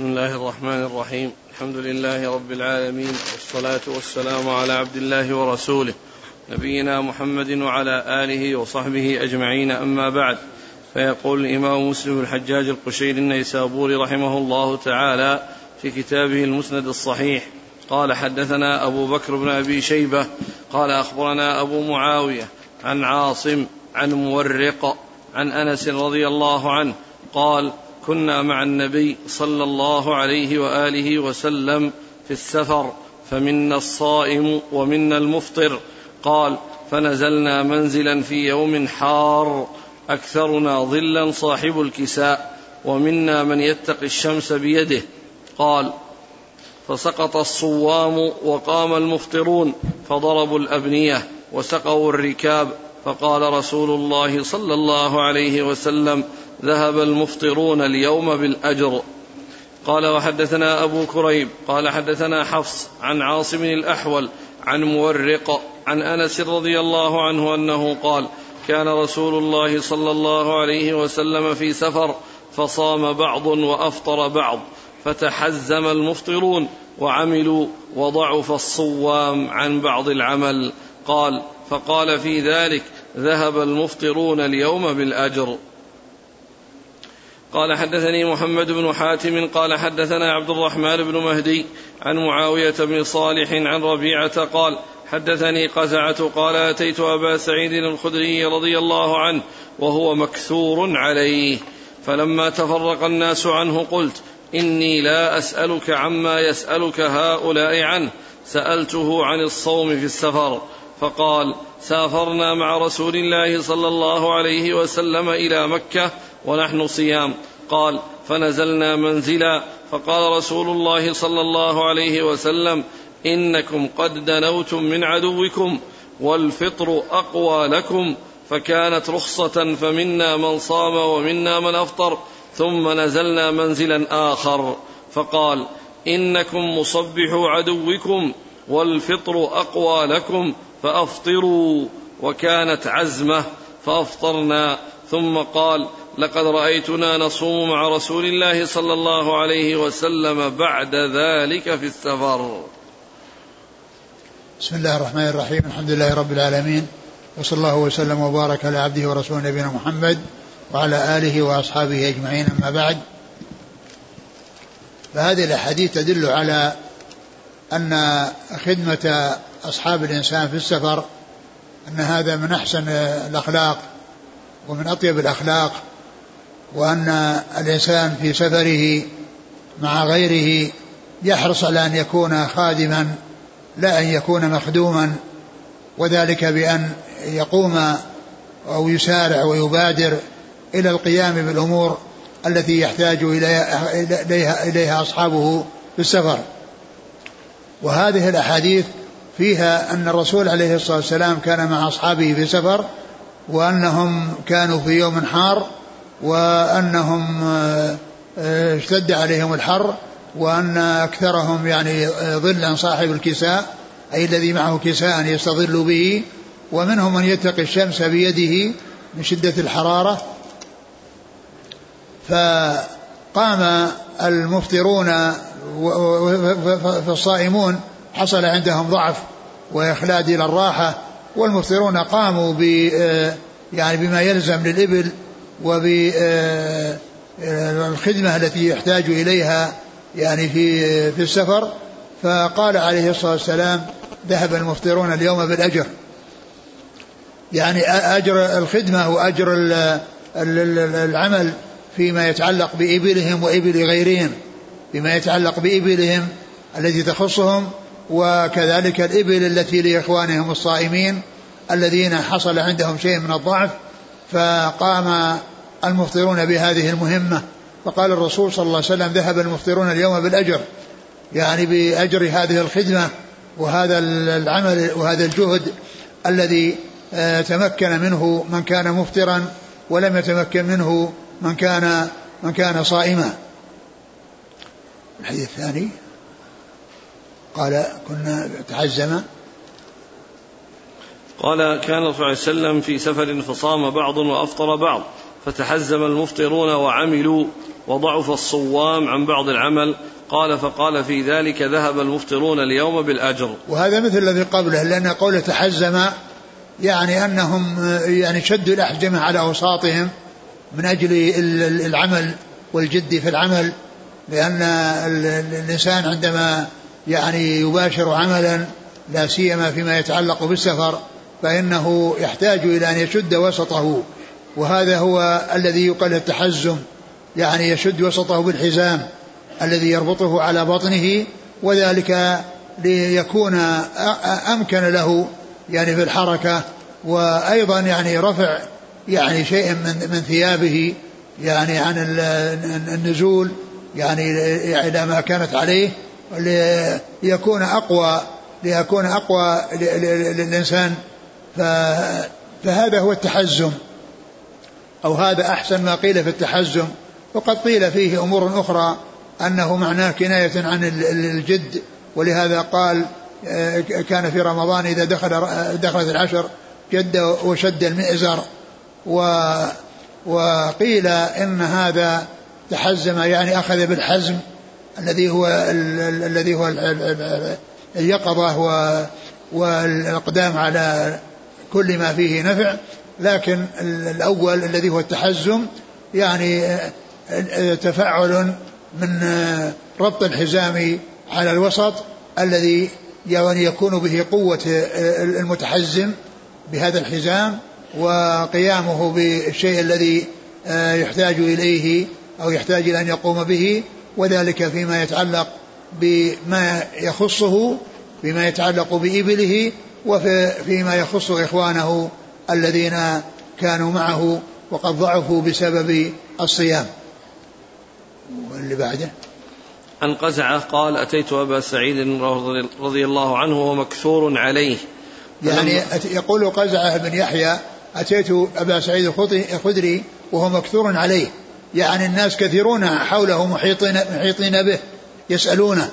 بسم الله الرحمن الرحيم. الحمد لله رب العالمين والصلاة والسلام على عبد الله ورسوله نبينا محمد وعلى آله وصحبه أجمعين. أما بعد فيقول الإمام مسلم الحجاج القشيري النيسابوري رحمه الله تعالى في كتابه المسند الصحيح قال حدثنا أبو بكر بن أبي شيبة قال أخبرنا أبو معاوية عن عاصم عن مورق عن أنس رضي الله عنه قال كنا مع النبي صلى الله عليه وآله وسلم في السفر فمنا الصائم ومنا المفطر. قال فنزلنا منزلا في يوم حار أكثرنا ظلا صاحب الكساء ومنا من يتقي الشمس بيده. قال فسقط الصوام وقام المفطرون فضربوا الأبنية وسقوا الركاب. فقال رسول الله صلى الله عليه وسلم ذهب المفطرون اليوم بالأجر. قال وحدثنا أبو كريب قال حدثنا حفص عن عاصم الأحول عن مورق عن أنس رضي الله عنه أنه قال كان رسول الله صلى الله عليه وسلم في سفر فصام بعض وأفطر بعض فتحزم المفطرون وعملوا وضعف الصوام عن بعض العمل. قال فقال في ذلك ذهب المفطرون اليوم بالأجر. قال حدثني محمد بن حاتم قال حدثنا عبد الرحمن بن مهدي عن معاوية بن صالح عن ربيعة قال حدثني قزعة قال أتيت أبا سعيد الخدري رضي الله عنه وهو مكثور عليه. فلما تفرق الناس عنه قلت إني لا أسألك عما يسألك هؤلاء عنه. سألته عن الصوم في السفر. فقال سافرنا مع رسول الله صلى الله عليه وسلم إلى مكة ونحن صيام. قال فنزلنا منزلا. فقال رسول الله صلى الله عليه وسلم إنكم قد دنوتم من عدوكم والفطر أقوى لكم. فكانت رخصة فمنا من صام ومنا من أفطر. ثم نزلنا منزلا آخر. فقال إنكم مصبحوا عدوكم والفطر أقوى لكم فأفطروا. وكانت عزمة فأفطرنا. ثم قال لقد رأيتنا نصوم مع رسول الله صلى الله عليه وسلم بعد ذلك في السفر. بسم الله الرحمن الرحيم. الحمد لله رب العالمين. وصلى الله وسلم وبارك على عبده ورسوله نبينا محمد وعلى آله وأصحابه أجمعين. أما بعد فهذه الأحاديث تدل على أن خدمة أصحاب الإنسان في السفر أن هذا من أحسن الأخلاق ومن أطيب الأخلاق. وأن الإنسان في سفره مع غيره يحرص على أن يكون خادما لا أن يكون مخدوما وذلك بأن يقوم أو يسارع ويبادر إلى القيام بالأمور التي يحتاج إليها, إليها أصحابه في السفر. وهذه الأحاديث فيها أن الرسول عليه الصلاة والسلام كان مع أصحابه في سفر وأنهم كانوا في يوم حار وأنهم آه، آه، اشتد عليهم الحر وأن أكثرهم يعني آه، ظلا صاحب الكساء أي الذي معه كساء يستظل به ومنهم من يتقي الشمس بيده من شدة الحرارة. فقام المفطرون فالصائمون حصل عندهم ضعف وإخلاد إلى الراحة والمفطرون قاموا ب يعني بما يلزم للإبل وبالخدمة التي يحتاج إليها يعني في في السفر. فقال عليه الصلاة والسلام ذهب المفطرون اليوم بالأجر. يعني أجر الخدمة وأجر العمل فيما يتعلق بإبلهم وإبل غيرهم فيما يتعلق بإبلهم التي تخصهم وكذلك الإبل التي لإخوانهم الصائمين الذين حصل عندهم شيء من الضعف فقام المفطرون بهذه المهمة. فقال الرسول صلى الله عليه وسلم ذهب المفطرون اليوم بالأجر. يعني بأجر هذه الخدمة وهذا العمل وهذا الجهد الذي آه، تمكن منه من كان مفطرا ولم يتمكن منه من كان من كان صائما. الحديث الثاني. قال كنا تحزم قال كان صلى الله عليه وسلم في سفر فصام بعض وأفطر بعض. فتحزم المفطرون وعملوا وضعف الصوام عن بعض العمل. قال فقال في ذلك ذهب المفطرون اليوم بالأجر. وهذا مثل الذي قبله لأن قول تحزم يعني أنهم يعني شدوا الأحجمة على أوساطهم من أجل العمل والجد في العمل لأن الإنسان عندما يعني يباشر عملا لا سيما فيما يتعلق بالسفر فإنه يحتاج إلى أن يشد وسطه. وهذا هو الذي يقال التحزم يعني يشد وسطه بالحزام الذي يربطه على بطنه وذلك ليكون أمكن له يعني في الحركة وأيضا يعني رفع يعني شيء من من ثيابه يعني عن النزول يعني إلى ما كانت عليه ليكون أقوى ليكون أقوى للإنسان. فهذا هو التحزم. أو هذا أحسن ما قيل في التحزم وقد قيل فيه أمور أخرى أنه معناه كناية عن الجد ولهذا قال آه، كان في رمضان إذا دخل دخلت العشر جد وشد المئزر. و وقيل إن هذا تحزم يعني أخذ بالحزم الذي هو الذي هو اليقظة والإقدام على كل ما فيه نفع. لكن الأول الذي هو التحزم يعني تفعل من ربط الحزام على الوسط الذي يعني يكون به قوة المتحزم بهذا الحزام وقيامه بالشيء الذي يحتاج إليه أو يحتاج إلى أن يقوم به وذلك فيما يتعلق بما يخصه بما يتعلق بإبله وفيما يخص إخوانه الذين كانوا معه وقد ضعفوا بسبب الصيام. واللي بعده؟ عن قزعة قال أتيت أبا سعيد رضي الله عنه وهو مكثور عليه. يعني يقول قزعة بن يحيى أتيت أبا سعيد الخدري وهو مكثور عليه. يعني الناس كثيرون حوله محيطين, محيطين به يسألونه.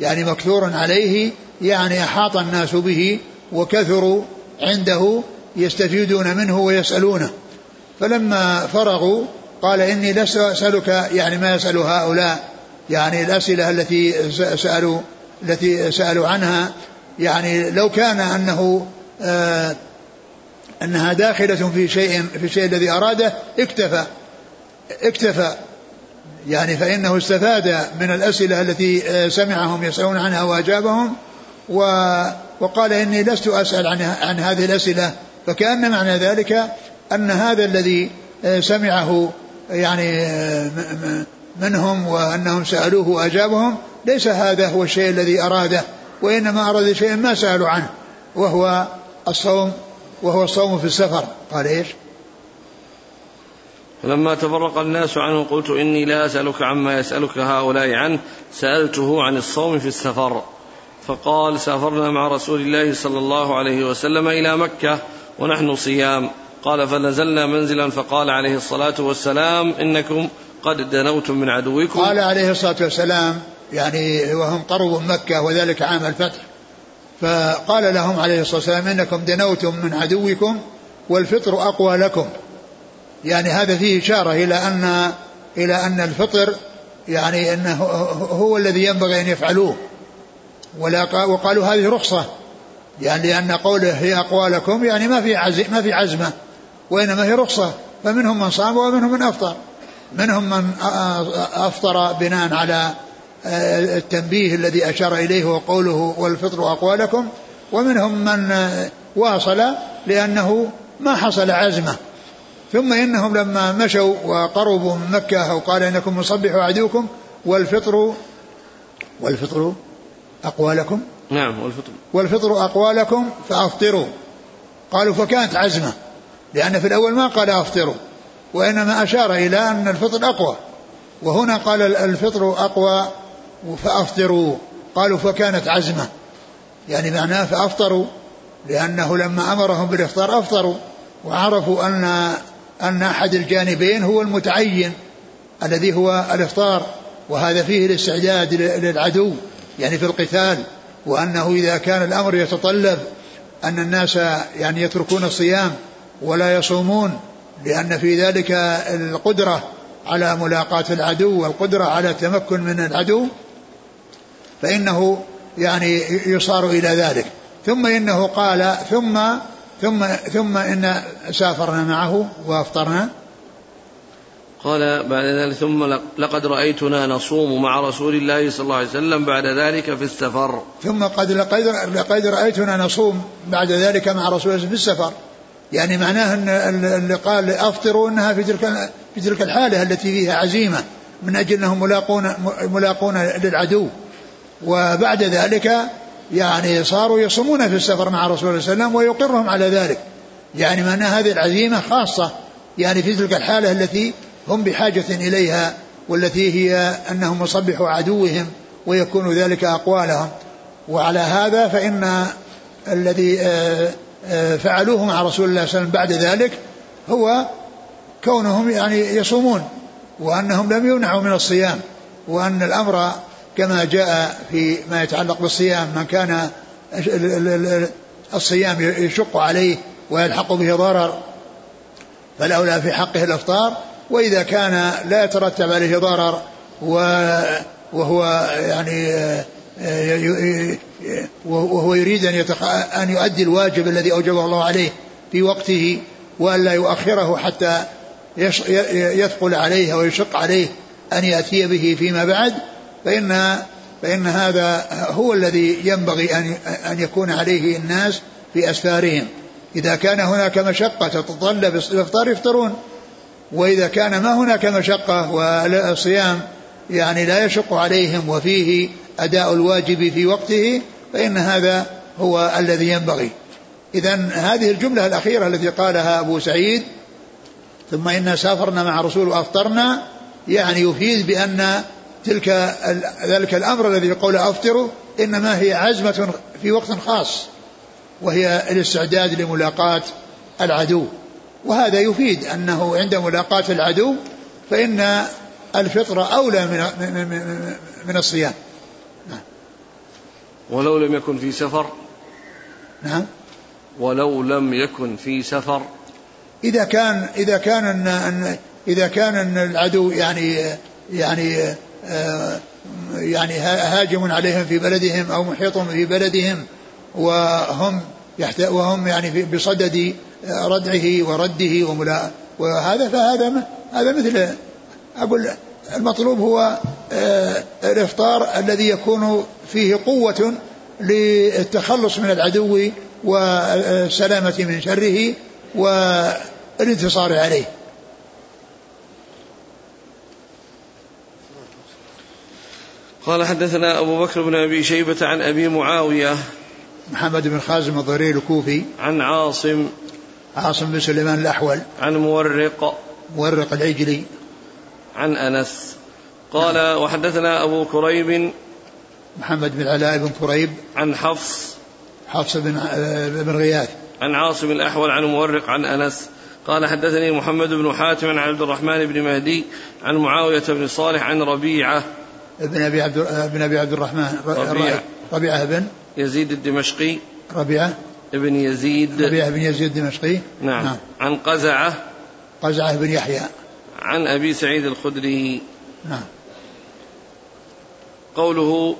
يعني مكثور عليه يعني أحاط الناس به وكثروا عنده يستفيدون منه ويسألونه. فلما فرغوا قال إني لست أسألك يعني ما يسأل هؤلاء؟ يعني الأسئلة التي سألوا التي سألوا عنها يعني لو كان أنه آه أنها داخلة في شيء في الشيء الذي أراده اكتفى اكتفى. يعني فإنه استفاد من الأسئلة التي آه، سمعهم يسألون عنها وأجابهم و وقال إني لست أسأل عن, عن هذه الأسئلة. فكأن معنى ذلك أن هذا الذي آه، سمعه يعني آه، منهم وأنهم سألوه وأجابهم ليس هذا هو الشيء الذي أراده وإنما أراد شيئا ما سألوا عنه وهو الصوم وهو الصوم في السفر. قال إيش؟ فلما تفرق الناس عنه قلت إني لا أسألك عما يسألك هؤلاء عنه سألته عن الصوم في السفر. فقال سافرنا مع رسول الله صلى الله عليه وسلم إلى مكة ونحن صيام. قال فنزلنا منزلا فقال عليه الصلاة والسلام إنكم قد دنوتم من عدوكم. قال عليه الصلاة والسلام يعني وهم قربوا مكة وذلك عام الفتح. فقال لهم عليه الصلاة والسلام إنكم دنوتم من عدوكم والفطر أقوى لكم. يعني هذا فيه إشارة إلى أن إلى أن الفطر يعني أنه هو الذي ينبغي أن يفعلوه. ولا وقالوا هذه رخصة. يعني لأن قوله هي أقوالكم يعني ما في عزم ما في عزمة وإنما هي رخصة. فمنهم من صام ومنهم من أفطر. منهم من أفطر بناء على التنبيه الذي أشار إليه وقوله والفطر أقوالكم ومنهم من واصل لأنه ما حصل عزمة. ثم إنهم لما مشوا وقربوا من مكة أو قال إنكم مصبحوا عدوكم والفطر والفطر أقوالكم نعم والفطر. والفطر أقوالكم فأفطروا. قالوا فكانت عزمة لأن في الأول ما قال أفطروا وإنما أشار إلى أن الفطر أقوى. وهنا قال الفطر أقوى فأفطروا. قالوا فكانت عزمة يعني معناه فأفطروا لأنه لما أمرهم بالإفطار أفطروا وعرفوا أن أن أحد الجانبين هو المتعين الذي هو الإفطار وهذا فيه الاستعداد للعدو يعني في القتال. وأنه إذا كان الأمر يتطلب أن الناس يعني يتركون الصيام ولا يصومون لأن في ذلك القدرة على ملاقاة العدو والقدرة على التمكن من العدو فإنه يعني يصار إلى ذلك. ثم إنه قال ثم ثم ثم إن سافرنا معه وأفطرنا قال بعد ذلك ثم لقد رأيتنا نصوم مع رسول الله صلى الله عليه وسلم بعد ذلك في السفر. ثم قد لقد, لقد رأيتنا نصوم بعد ذلك مع رسول الله في السفر. يعني معناه أن اللي قال أفطروا إنها في تلك في تلك الحالة التي فيها عزيمة من أجل أنهم ملاقون ملاقون للعدو. وبعد ذلك يعني صاروا يصومون في السفر مع رسول الله صلى الله عليه وسلم ويقرهم على ذلك. يعني معناه هذه العزيمة خاصة يعني في تلك الحالة التي هم بحاجة إليها والتي هي أنهم يصبحوا عدوهم ويكون ذلك أقوالهم. وعلى هذا فإن الذي آه آه، فعلوه مع رسول الله صلى الله عليه وسلم بعد ذلك هو كونهم يعني يصومون وأنهم لم يمنعوا من الصيام وأن الأمر كما جاء في ما يتعلق بالصيام من كان الصيام يشق عليه ويلحق به ضرر فالأولى في حقه الإفطار وإذا كان لا يترتب عليه ضرر وهو يعني وهو يريد أن. أن يؤدي الواجب الذي أوجبه الله عليه في وقته وألا يؤخره حتى. يثقل عليه أو يشق عليه أن يأتي به فيما بعد فإن فإن هذا هو الذي ينبغي أن أن يكون عليه الناس في أسفارهم إذا كان هناك مشقة تتطلب الإفطار يفطرون وإذا كان ما هناك مشقة والصيام يعني لا يشق عليهم وفيه أداء الواجب في وقته فإن هذا هو الذي ينبغي. إذا هذه الجملة الأخيرة التي قالها أبو سعيد ثم إنا سافرنا مع رسول وأفطرنا يعني يفيد بأن تلك ذلك الأمر الذي قول أفطروا إنما هي عزمة في وقت خاص وهي الاستعداد لملاقاة العدو. وهذا يفيد أنه عند ملاقاة العدو فإن الفطر أولى من من من الصيام. ولو لم يكن في سفر. نعم. ولو لم يكن في سفر. إذا كان إذا كان أن, أن إذا كان أن العدو يعني يعني آه يعني هاجم عليهم في بلدهم أو محيط في بلدهم وهم وهم يعني بصدد ردعه ورده وملا وهذا فهذا هذا مثل أقول المطلوب هو آه، الإفطار الذي يكون فيه قوة للتخلص من العدو والسلامة من شره والانتصار عليه. قال حدثنا أبو بكر بن أبي شيبة عن أبي معاوية محمد بن خازم الضرير الكوفي عن عاصم عاصم بن سليمان الأحول. عن مورق. مورق العجلي. عن أنس. قال وحدثنا أبو كريب. محمد بن علاء بن كريب. عن حفص. حفص بن بن غياث. عن عاصم الأحول عن مورق عن أنس. قال حدثني محمد بن حاتم عن عبد الرحمن بن مهدي عن معاوية بن صالح عن ربيعة. ابن أبي عبد ابن أبي عبد الرحمن ربيعة. ربيعة بن يزيد الدمشقي. ربيعة. ابن يزيد. ربيعة بن يزيد الدمشقي؟ نعم, نعم. عن قزعة. قزعة بن يحيى. عن أبي سعيد الخدري. نعم. قوله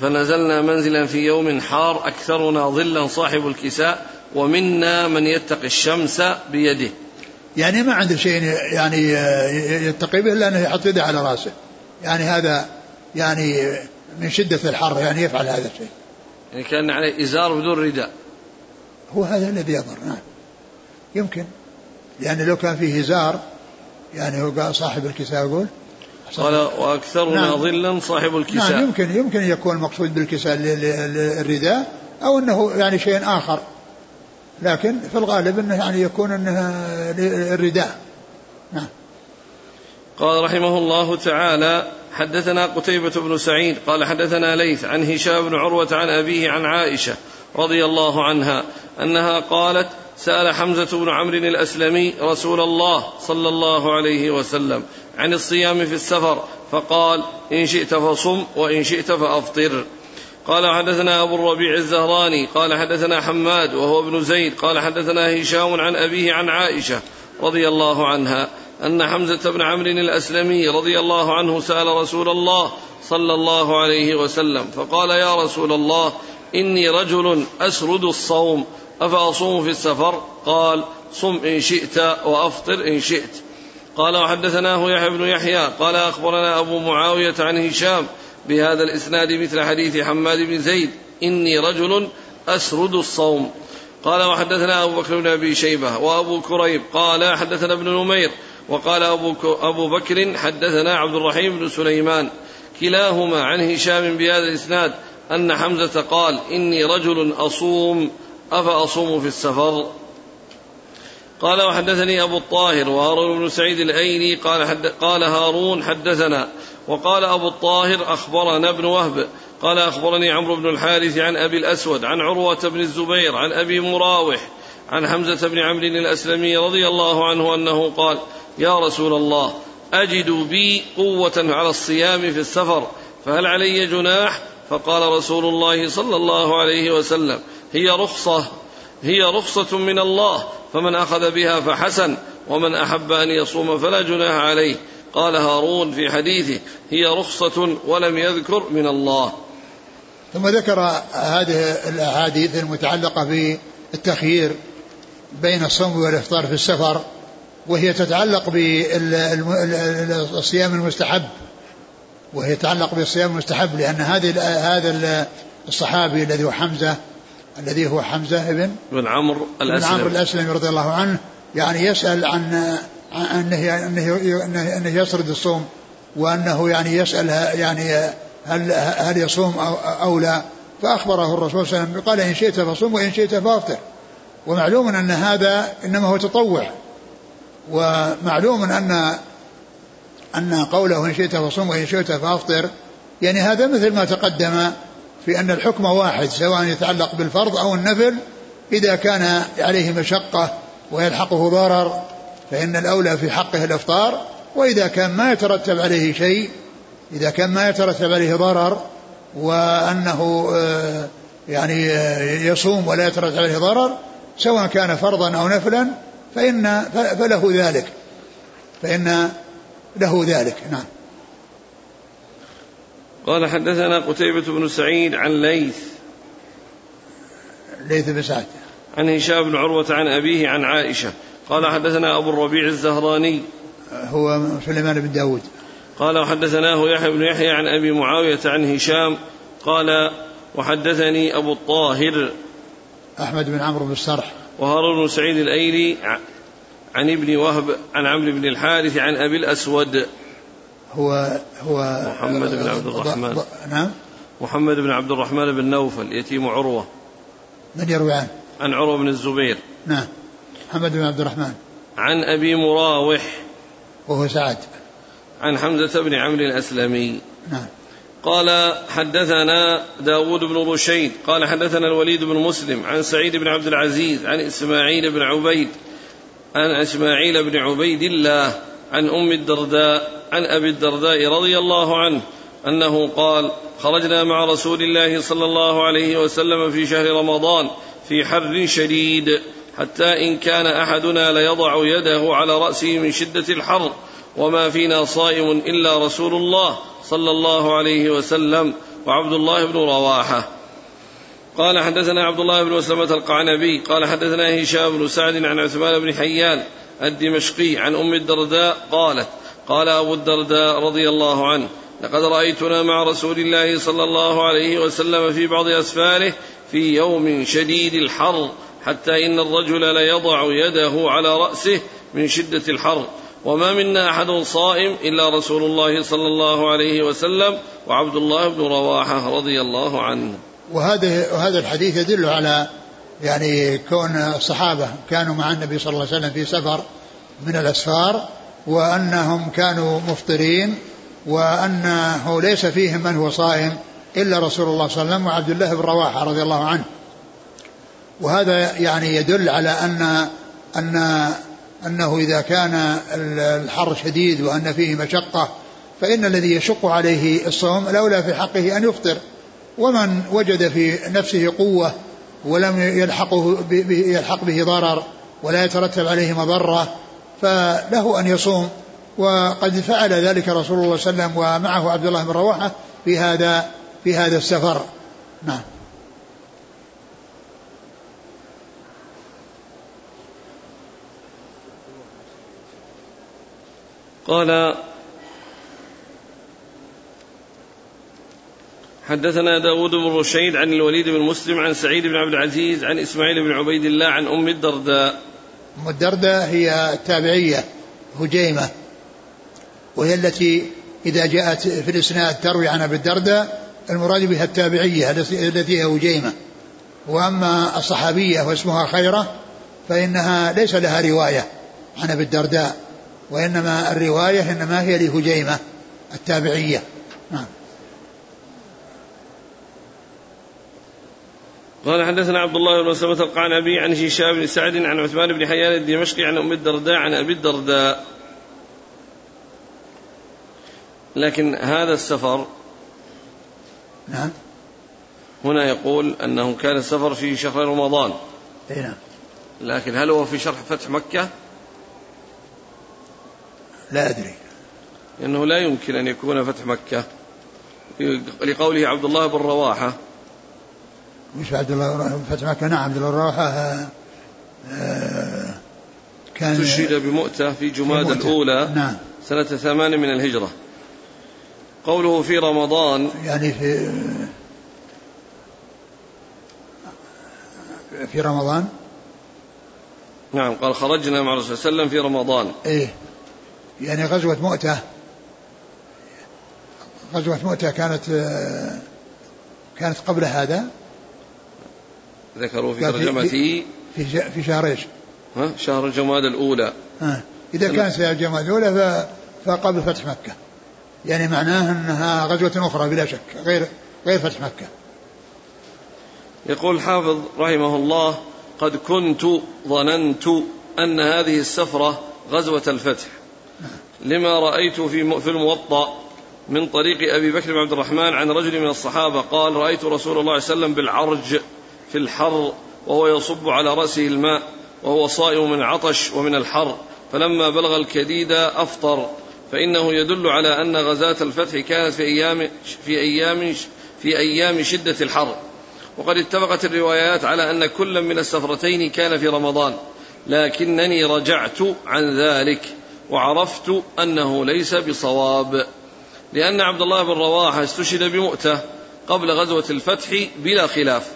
فنزلنا منزلا في يوم حار أكثرنا ظلا صاحب الكساء ومنا من يتقي الشمس بيده. يعني ما عنده شيء يعني يتقي به إلا أنه يحط يده على رأسه. يعني هذا يعني من شدة الحر يعني يفعل هذا الشيء. يعني كان عليه إزار بدون رداء هو هذا الذي يضر نعم يمكن. لأن لو كان فيه إزار يعني هو قال صاحب الكساء يقول قال واكثرنا نعم. ظلا صاحب الكساء. نعم يمكن يمكن يكون المقصود بالكساء الرداء أو إنه يعني شيء آخر. لكن في الغالب إنه يعني يكون إنه الرداء نعم. قال رحمه الله تعالى حدثنا قتيبة بن سعيد قال حدثنا ليث عن هشام بن عروة عن أبيه عن عائشة رضي الله عنها أنها قالت سأل حمزة بن عمرو الأسلمي رسول الله صلى الله عليه وسلم عن الصيام في السفر فقال إن شئت فصم وإن شئت فأفطر. قال حدثنا أبو الربيع الزهراني قال حدثنا حماد وهو ابن زيد قال حدثنا هشام عن أبيه عن عائشة رضي الله عنها. أن حمزة بن عمرو الأسلمي رضي الله عنه سأل رسول الله صلى الله عليه وسلم فقال يا رسول الله إني رجل أسرد الصوم أفأصوم في السفر؟ قال صم إن شئت وأفطر إن شئت. قال وحدثناه يحيى بن يحيى قال أخبرنا أبو معاوية عن هشام بهذا الإسناد مثل حديث حماد بن زيد إني رجل أسرد الصوم. قال وحدثنا أبو بكر بن أبي شيبة وأبو كريب قال حدثنا ابن نمير وقال أبو, بكر حدثنا عبد الرحيم بن سليمان كلاهما عن هشام بهذا الإسناد أن حمزة قال إني رجل أصوم أفأصوم في السفر؟ قال وحدثني أبو الطاهر وهارون بن سعيد الأيلي قال, حد قال هارون حدثنا وقال أبو الطاهر أخبرنا ابن وهب قال أخبرني عمرو بن الحارث عن أبي الأسود عن عروة بن الزبير عن أبي مراوح عن حمزة بن عمرو الأسلمي رضي الله عنه أنه قال يا رسول الله أجد بي قوة على الصيام في السفر فهل علي جناح؟ فقال رسول الله صلى الله عليه وسلم هي رخصة هي رخصة من الله فمن أخذ بها فحسن ومن أحب أن يصوم فلا جناح عليه. قال هارون في حديثه هي رخصة ولم يذكر من الله. ثم ذكر هذه الأحاديث المتعلقة بالتخيير بين الصوم والإفطار في السفر. وهي تتعلق بالصيام المستحب. وهي تتعلق بالصيام المستحب لأن هذه هذا الصحابي الذي هو حمزة الذي هو حمزة ابن بن عمرو الأسلمي بن عمرو الأسلمي رضي الله عنه يعني يسأل عن أنه أنه أنه يسرد الصوم وأنه يعني يسأل يعني هل هل يصوم أو, أو لا. فأخبره الرسول صلى الله عليه وسلم قال إن شئت فصوم وإن شئت فأفطر. ومعلوم أن هذا إنما هو تطوع. ومعلوم أن أن قوله إن شئت فصوم وإن شئت فأفطر يعني هذا مثل ما تقدم في أن الحكم واحد سواء يتعلق بالفرض أو النفل إذا كان عليه مشقة ويلحقه ضرر فإن الأولى في حقه الإفطار وإذا كان ما يترتب عليه شيء إذا كان ما يترتب عليه ضرر وأنه آه، يعني آه، يصوم ولا يترتب عليه ضرر سواء كان فرضا أو نفلا فإن فله ذلك. فإن له ذلك نعم. قال حدثنا قتيبة بن سعيد عن ليث. ليث بن سعد. عن هشام بن عروة عن أبيه عن عائشة. قال حدثنا أبو الربيع الزهراني. هو سليمان بن داود. قال وحدثناه يحيى بن يحيى عن أبي معاوية عن هشام. قال وحدثني أبو الطاهر. أحمد بن عمرو بن السرح وهارون بن سعيد الأيلي عن ابن وهب عن عمرو بن الحارث عن أبي الأسود. هو هو محمد بن عبد الرحمن. نعم. محمد بن عبد الرحمن بن نوفل يتيم عروة. من يروي عنه؟ عن عروة بن الزبير. نعم. محمد بن عبد الرحمن. عن أبي مراوح. وهو سعد. عن حمزة بن عمرو الأسلمي. نعم. قال حدثنا داود بن رشيد قال حدثنا الوليد بن مسلم عن سعيد بن عبد العزيز عن إسماعيل بن عبيد عن إسماعيل بن عبيد الله عن أم الدرداء عن أبي الدرداء رضي الله عنه أنه قال خرجنا مع رسول الله صلى الله عليه وسلم في شهر رمضان في حر شديد حتى إن كان أحدنا ليضع يده على رأسه من شدة الحر وما فينا صائم إلا رسول الله صلى الله عليه وسلم وعبد الله بن رواحة. قال حدثنا عبد الله بن مسلمة القعنبي قال حدثنا هشام بن سعد عن عثمان بن حيان الدمشقي عن أم الدرداء قالت قال أبو الدرداء رضي الله عنه لقد رأيتنا مع رسول الله صلى الله عليه وسلم في بعض أسفاره في يوم شديد الحر حتى إن الرجل ليضع يده على رأسه من شدة الحر. وما منا أحد صائم إلا رسول الله صلى الله عليه وسلم وعبد الله بن رواحة رضي الله عنه. وهذا وهذا الحديث يدل على يعني كون الصحابة كانوا مع النبي صلى الله عليه وسلم في سفر من الأسفار وأنهم كانوا مفطرين وأنه ليس فيهم من هو صائم إلا رسول الله صلى الله عليه وسلم وعبد الله بن رواحة رضي الله عنه. وهذا يعني يدل على أن أن أنه إذا كان الحر شديد وأن فيه مشقة فإن الذي يشق عليه الصوم الأولى في حقه أن يفطر. ومن وجد في نفسه قوة ولم يلحقه يلحق به ضرر ولا يترتب عليه مضرة فله أن يصوم. وقد فعل ذلك رسول الله صلى الله عليه وسلم ومعه عبد الله بن رواحة في هذا في هذا السفر. نعم. قال حدثنا داود بن رشيد عن الوليد بن مسلم عن سعيد بن عبد العزيز عن إسماعيل بن عبيد الله عن أم الدرداء. أم الدرداء هي التابعية هجيمة وهي التي إذا جاءت في الإسناد تروي عن أبي الدرداء المراد بها التابعية التي هي هجيمة. وأما الصحابية واسمها خيرة فإنها ليس لها رواية عن أبي الدرداء. وإنما الرواية إنما هي لهجيمة التابعية. نعم. قال حدثنا عبد الله بن مسلمة القعنبي عن هشام بن سعد عن عثمان بن حيان الدمشقي عن أم الدرداء عن أبي الدرداء. لكن هذا السفر نعم. هنا يقول أنه كان السفر في شهر رمضان. اي نعم. لكن هل هو في شرح فتح مكة؟ لا أدري. لأنه لا يمكن أن يكون فتح مكة. لقوله عبد الله بن رواحة. مش عبد الله فتح مكة نعم عبد الله رواحة آه، آه، كان استشهد بمؤتة في جماد بمؤتة. الأولى نعم. سنة ثمان من الهجرة. قوله في رمضان. يعني في في رمضان؟ نعم قال خرجنا مع الرسول صلى الله عليه وسلم في رمضان. إيه. يعني غزوة مؤتة غزوة مؤتة كانت آه، كانت قبل هذا. ذكروا في قال في- ترجمته في في شهر إيش؟ ها؟ شهر جماد الأولى. ها إذا كان في الجماعة الأولى فقبل فتح مكة. يعني معناه أنها غزوة أخرى بلا شك غير غير فتح مكة. يقول الحافظ رحمه الله قد كنت ظننت أن هذه السفرة غزوة الفتح. لما رأيت في في الموطأ من طريق أبي بكر بن عبد الرحمن عن رجل من الصحابة قال رأيت رسول الله صلى الله عليه وسلم بالعرج في الحر وهو يصب على رأسه الماء وهو صائم من العطش ومن الحر فلما بلغ الكديد أفطر فإنه يدل على أن غزاة الفتح كانت في أيام في أيام في أيام شدة الحر. وقد اتفقت الروايات على أن كل من السفرتين كان في رمضان لكنني رجعت عن ذلك. وعرفت أنه ليس بصواب لأن عبد الله بن رواحة استشهد بمؤتة قبل غزوة الفتح بلا خلاف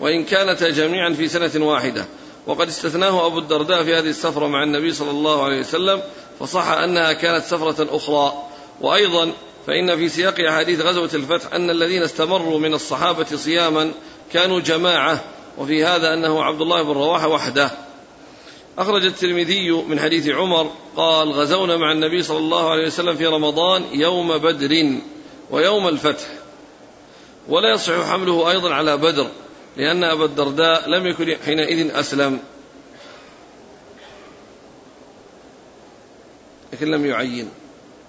وإن كانتا جميعا في سنة واحدة. وقد استثناه أبو الدرداء في هذه السفرة مع النبي صلى الله عليه وسلم فصح أنها كانت سفرة أخرى. وأيضا فإن في سياق أحاديث غزوة الفتح أن الذين استمروا من الصحابة صياما كانوا جماعة وفي هذا أنه عبد الله بن رواحة وحده. أخرج الترمذي من حديث عمر قال غزونا مع النبي صلى الله عليه وسلم في رمضان يوم بدر ويوم الفتح. ولا يصح حمله أيضا على بدر لأن أبا الدرداء لم يكن حينئذ أسلم. لكن لم يعين.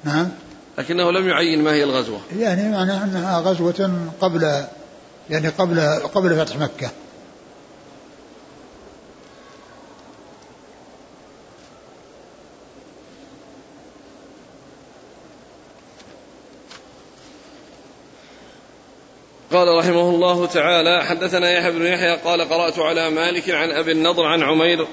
نعم. لكنه لم يعين ما هي الغزوة. يعني معناه أنها غزوة قبل يعني قبل قبل فتح مكة. قال رحمه الله تعالى حدثنا يحيى بن يحيى قال قرأت على مالك عن أبي النضر عن عمير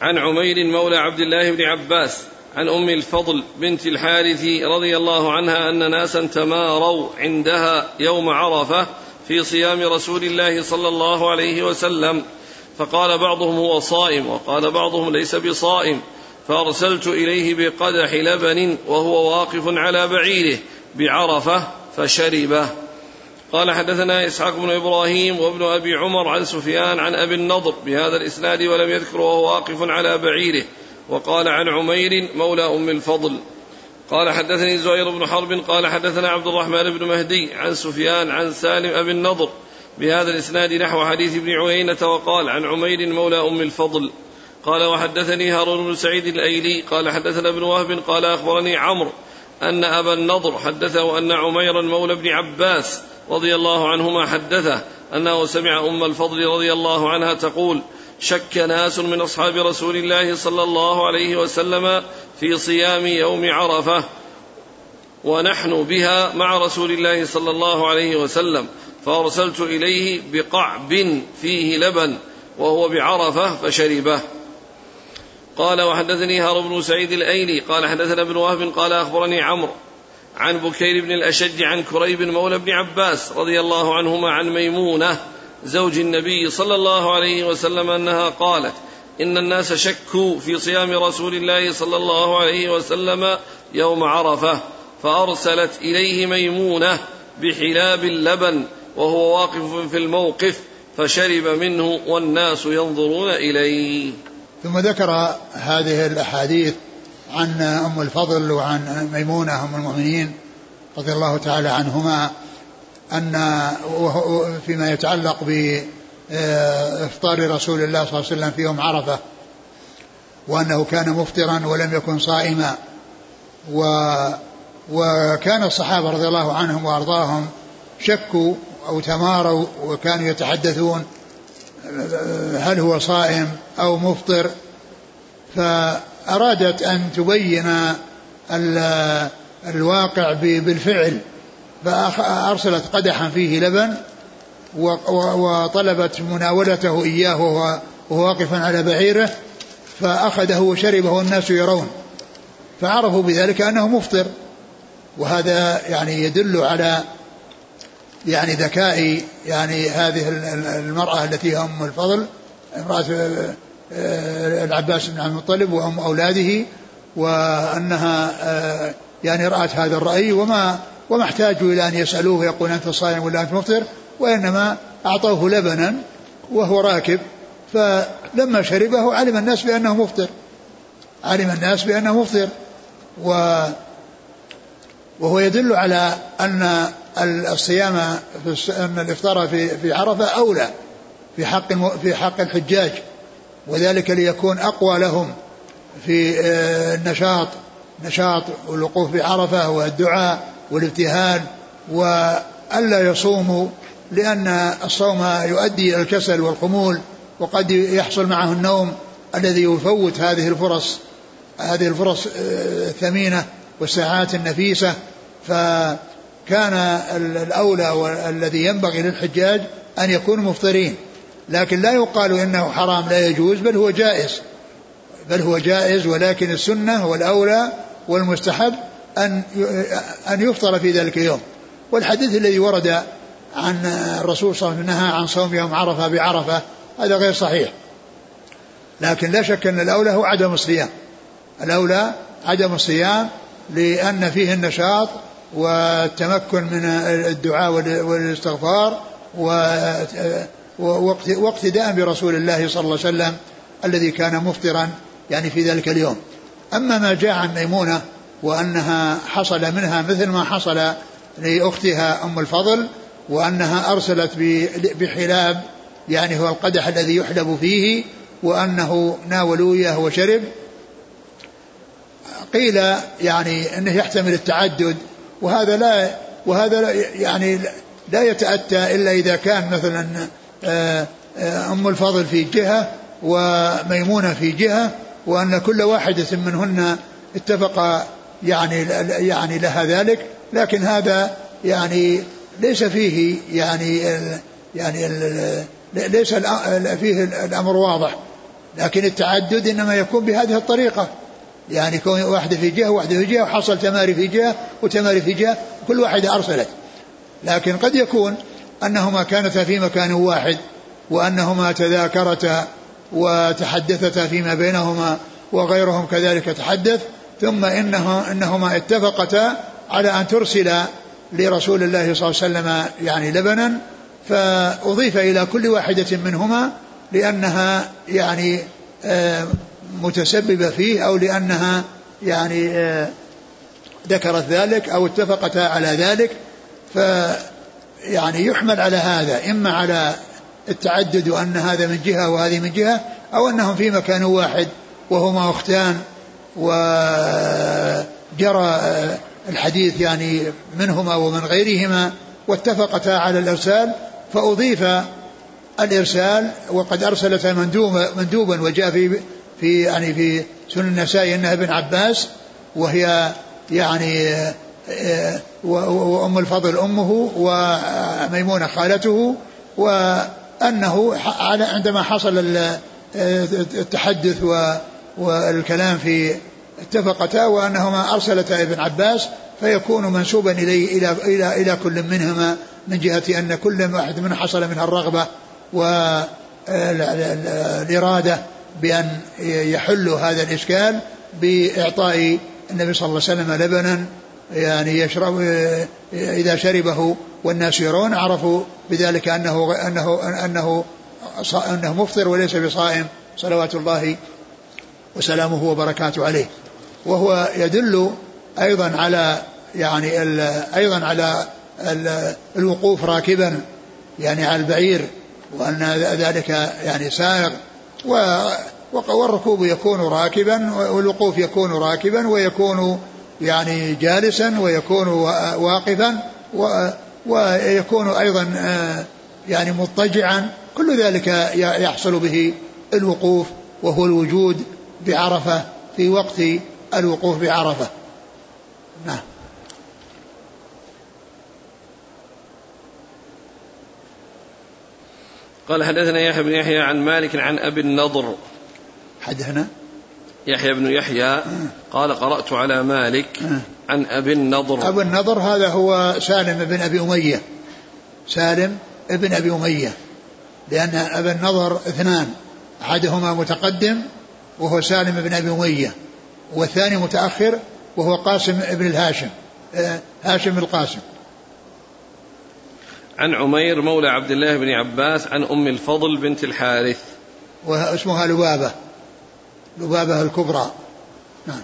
عن عمير مولى عبد الله بن عباس عن أم الفضل بنت الحارث رضي الله عنها أن ناسا تماروا عندها يوم عرفة في صيام رسول الله صلى الله عليه وسلم فقال بعضهم هو صائم وقال بعضهم ليس بصائم فأرسلت إليه بقدح لبن وهو واقف على بعيره بعرفة فشربه. قال حدثنا إسحاق بن إبراهيم وابن أبي عمر عن سفيان عن أبي النضر بهذا الإسناد ولم يذكر وهو واقف على بعيره. وقال عن عمير مولى أم الفضل. قال حدثني زهير بن حرب. قال حدثنا عبد الرحمن بن مهدي عن سفيان عن سالم أبي النضر بهذا الإسناد نحو حديث ابن عيينة وقال عن عمير مولى أم الفضل. قال وحدثني هارون بن سعيد الأيلي. قال حدثنا ابن وهب. قال أخبرني عمرو أن أبا النضر حدثه أن عميرا مولى ابن عباس رضي الله عنهما حدثه أنه سمع أم الفضل رضي الله عنها تقول شك ناس من أصحاب رسول الله صلى الله عليه وسلم في صيام يوم عرفة ونحن بها مع رسول الله صلى الله عليه وسلم فأرسلت إليه بقعب فيه لبن وهو بعرفة فشربه. قال وحدثني هارون بن سعيد الأيلي قال حدثنا ابن وهب قال أخبرني عمرو عن بكير بن الأشج عن كريب مولى بن عباس رضي الله عنهما عن ميمونة زوج النبي صلى الله عليه وسلم أنها قالت إن الناس شكوا في صيام رسول الله صلى الله عليه وسلم يوم عرفة فأرسلت إليه ميمونة بحلاب اللبن وهو واقف في الموقف فشرب منه والناس ينظرون إليه. ثم ذكر هذه الأحاديث عن أم الفضل وعن ميمونة أم المؤمنين رضي الله تعالى عنهما أن فيما يتعلق بإفطار رسول الله صلى الله عليه وسلم في يوم عرفة وأنه كان مفطرا ولم يكن صائما. و وكان الصحابة رضي الله عنهم وأرضاهم شكوا أو تماروا وكانوا يتحدثون هل هو صائم أو مفطر. فأرادت أن تبين الواقع بالفعل فأرسلت قدحا فيه لبن وطلبت مناولته إياه وهو واقفا على بعيره فأخذه وشربه والناس يرون فعرفوا بذلك أنه مفطر وهذا يعني يدل على يعني ذكاء يعني هذه المرأة التي هي أم الفضل امرأة العباس بن عبد المطلب وأم أولاده وأنها آه، يعني رأت هذا الرأي وما وما احتاجوا إلى أن يسألوه يقول أنت صائم ولا أنت مفطر وإنما أعطوه لبنا وهو راكب. فلما شربه علم الناس بأنه مفطر علم الناس بأنه مفطر. و وهو يدل على أن الصيام أن الإفطار في في عرفة أولى في حق في حق الحجاج. وذلك ليكون أقوى لهم في آه، النشاط نشاط الوقوف بعرفة والدعاء والابتهال وألا يصوموا لأن الصوم يؤدي إلى الكسل والخمول وقد يحصل معه النوم الذي يفوت هذه الفرص هذه الفرص آه، الثمينة والساعات النفيسة. فكان الأولى والذي ينبغي للحجاج أن يكونوا مفطرين. لكن لا يقال إنه حرام لا يجوز بل هو جائز. بل هو جائز ولكن السنة والأولى والمستحب أن أن يفطر في ذلك اليوم. والحديث الذي ورد عن الرسول صلى الله عليه وسلم نهى عن صوم يوم عرفة بعرفة هذا غير صحيح. لكن لا شك أن الأولى هو عدم الصيام. الأولى عدم الصيام لأن فيه النشاط والتمكن من الدعاء والاستغفار واقتداء برسول الله صلى الله عليه وسلم الذي كان مفطرا يعني في ذلك اليوم. أما ما جاء عن ميمونة وأنها حصل منها مثل ما حصل لأختها أم الفضل وأنها أرسلت بحلاب يعني هو القدح الذي يحلب فيه وأنه ناولوا إياه وشرب. قيل يعني أنه يحتمل التعدد وهذا لا وهذا لا يعني لا يتأتى إلا إذا كان مثلا أم الفضل في جهة وميمونة في جهة وأن كل واحدة منهن اتفق يعني يعني لها ذلك. لكن هذا يعني ليس فيه يعني يعني ليس فيه الأمر واضح. لكن التعدد إنما يكون بهذه الطريقة. يعني كون واحدة في جهة وواحدة في جهة وحصل تماري في جهة وتماري في جهة كل واحدة أرسلت. لكن قد يكون أنهما كانتا في مكان واحد وأنهما تذاكرتا وتحدثتا فيما بينهما وغيرهم كذلك تحدث ثم إنه إنهما اتفقتا على أن ترسل لرسول الله صلى الله عليه وسلم يعني لبنا فأضيف إلى كل واحدة منهما لأنها يعني آه، متسببة فيه أو لأنها يعني آه، ذكرت ذلك أو اتفقتا على ذلك. ف يعني يحمل على هذا إما على التعدد وأن هذا من جهة وهذه من جهة أو أنهم في مكان واحد وهما أختان وجرى الحديث يعني منهما ومن غيرهما واتفقتا على الإرسال فأضيف الإرسال وقد أرسلت مندوبا وجاء في في يعني في سنن النسائي أنها ابن عباس وهي يعني آه، وأم الفضل أمه وميمونة خالته وأنه عندما حصل التحدث والكلام في اتفقتا وأنهما أرسلتا ابن عباس فيكون منسوبا إليه إلى, إلى, إلى كل منهما من جهة أن كل واحد من حصل منها الرغبة والإرادة بأن يحل هذا الإشكال بإعطاء النبي صلى الله عليه وسلم لبنا يعني يشرب إذا شربه والناس يرون عرفوا بذلك أنه أنه أنه أنه مفطر وليس بصائم. صلوات الله وسلامه وبركاته عليه. وهو يدل أيضا على يعني أيضا على الوقوف راكبا يعني على البعير وأن ذلك يعني سائق والركوب يكون راكبا والوقوف يكون راكبا ويكون يعني جالسا ويكون واقفا ويكون أيضا آه، يعني مضطجعا. كل ذلك يحصل به الوقوف وهو الوجود بعرفة في وقت الوقوف بعرفة. نعم. قال حدثنا يحيى بن يحيى عن مالك عن أبي النضر. حدثنا؟ يحيى بن يحيى قال قرأت على مالك عن أبي النضر. أبو النضر هذا هو سالم بن أبي أمية. سالم بن أبي أمية. لأن أبا النضر اثنان أحدهما متقدم وهو سالم بن أبي أمية والثاني متأخر وهو قاسم بن الهاشم آه، هاشم القاسم. عن عمير مولى عبد الله بن عباس عن أم الفضل بنت الحارث. واسمها لبابة. لبابة الكبرى. نعم.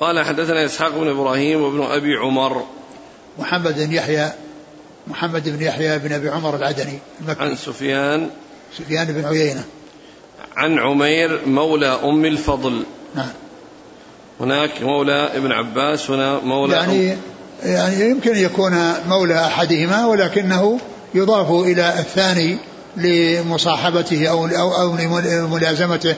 قال حدثنا إسحاق بن إبراهيم وابن أبي عمر. محمد بن يحيى محمد بن يحيى بن أبي عمر العدني المكي. عن سفيان. سفيان بن عيينة. عن عمير مولى أم الفضل. نعم. هناك مولى ابن عباس هنا مولى يعني يعني يمكن يكون مولى أحدهما ولكنه يضاف إلى الثاني لمصاحبته أو أو أو لملازمته.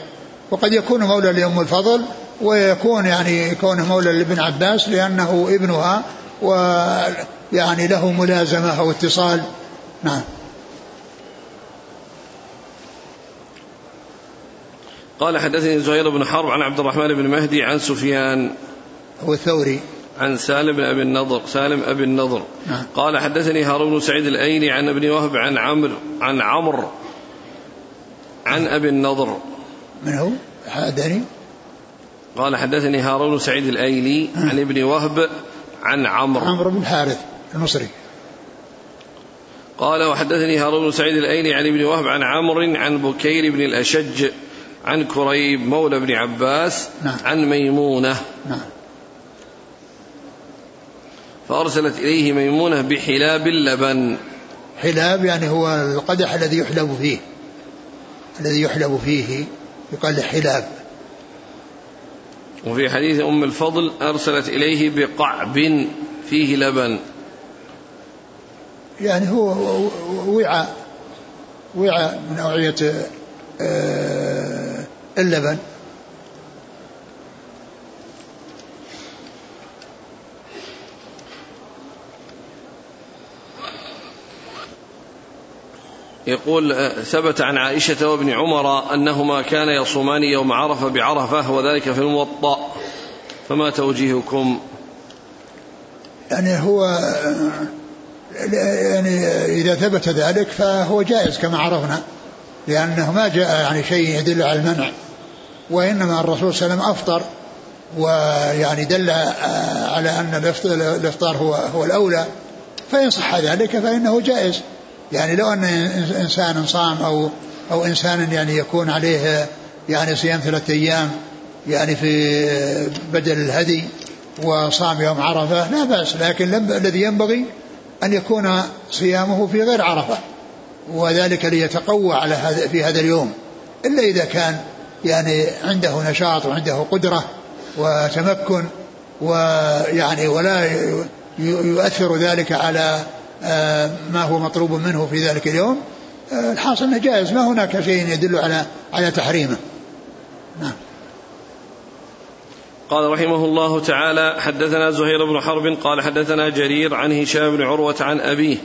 وقد يكون مولى لأم الفضل ويكون يعني كونه مولى لابن عباس لأنه ابنها ويعني له ملازمة أو اتصال. نعم. قال حدثني زهير بن حرب عن عبد الرحمن بن مهدي عن سفيان. هو الثوري. عن سالم بن أبي النضر سالم أبي النضر نعم. قال حدثني هارون بن سعيد الايلي عن ابن وهب عن عمرو عن عمرو عن أبي النضر من هو؟ حدثني قال حدثني هارون بن سعيد الايلي نعم. عن ابن وهب عن عمرو عمرو بن الحارث المصري قال وحدثني هارون بن سعيد الايلي عن ابن وهب عن عمرو عن بكير بن الأشج عن كريب مولى بن عباس نعم. عن ميمونة نعم فأرسلت إليه ميمونة بحلاب اللبن. حلاب يعني هو القدح الذي يحلب فيه الذي يحلب فيه يقال حلاب. وفي حديث أم الفضل أرسلت إليه بقعب فيه لبن. يعني هو وعاء وعاء من أوعية آه، اللبن. يقول آه، ثبت عن عائشة وابن عمر أنهما كان يصومان يوم عرفة بعرفة وذلك في الموطأ. فما توجيهكم؟ يعني هو يعني إذا ثبت ذلك فهو جائز كما عرفنا لأنه ما جاء يعني شيء يدل على المنع وإنما الرسول صلى الله عليه وسلم أفطر ويعني دل آه، على أن الإفطار هو هو الأولى فإن صح ذلك فإنه جائز. يعني لو أن إنسان صام أو أو إنسان يعني يكون عليه يعني صيام ثلاثة أيام يعني في بدل الهدي وصام يوم عرفة لا بأس لكن الذي ينبغي أن يكون صيامه في غير عرفة وذلك ليتقوى على هذا في هذا اليوم. إلا إذا كان يعني عنده نشاط وعنده قدرة وتمكن ويعني ولا يؤثر ذلك على ما هو مطلوب منه في ذلك اليوم. آه، الحاصل إنه جائز. ما هناك شيء يدل على على تحريمه. نعم. قال رحمه الله تعالى حدثنا زهير بن حرب قال حدثنا جرير عن هشام بن عروة عن أبيه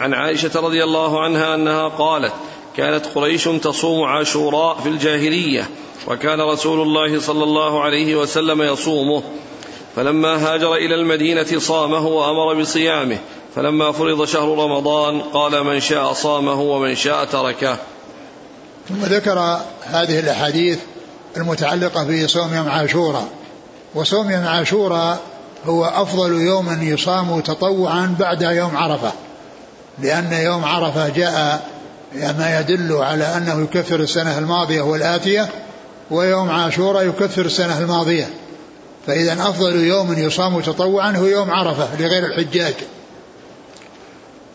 عن عائشة رضي الله عنها أنها قالت كانت قريش تصوم عاشوراء في الجاهلية وكان رسول الله صلى الله عليه وسلم يصومه. فلما هاجر إلى المدينة صامه وأمر بصيامه. فلما فرض شهر رمضان قال من شاء صامه ومن شاء تركه. ثم ذكر هذه الأحاديث المتعلقة بصوم يوم عاشوراء. وصوم يوم عاشوراء هو أفضل يوم يصام تطوعا بعد يوم عرفة. لأن يوم عرفة جاء ما يدل على أنه يكفر السنة الماضية والآتية ويوم عاشوراء يكفر السنة الماضية. فإذا أفضل يوم يصام تطوعا هو يوم عرفة لغير الحجاج.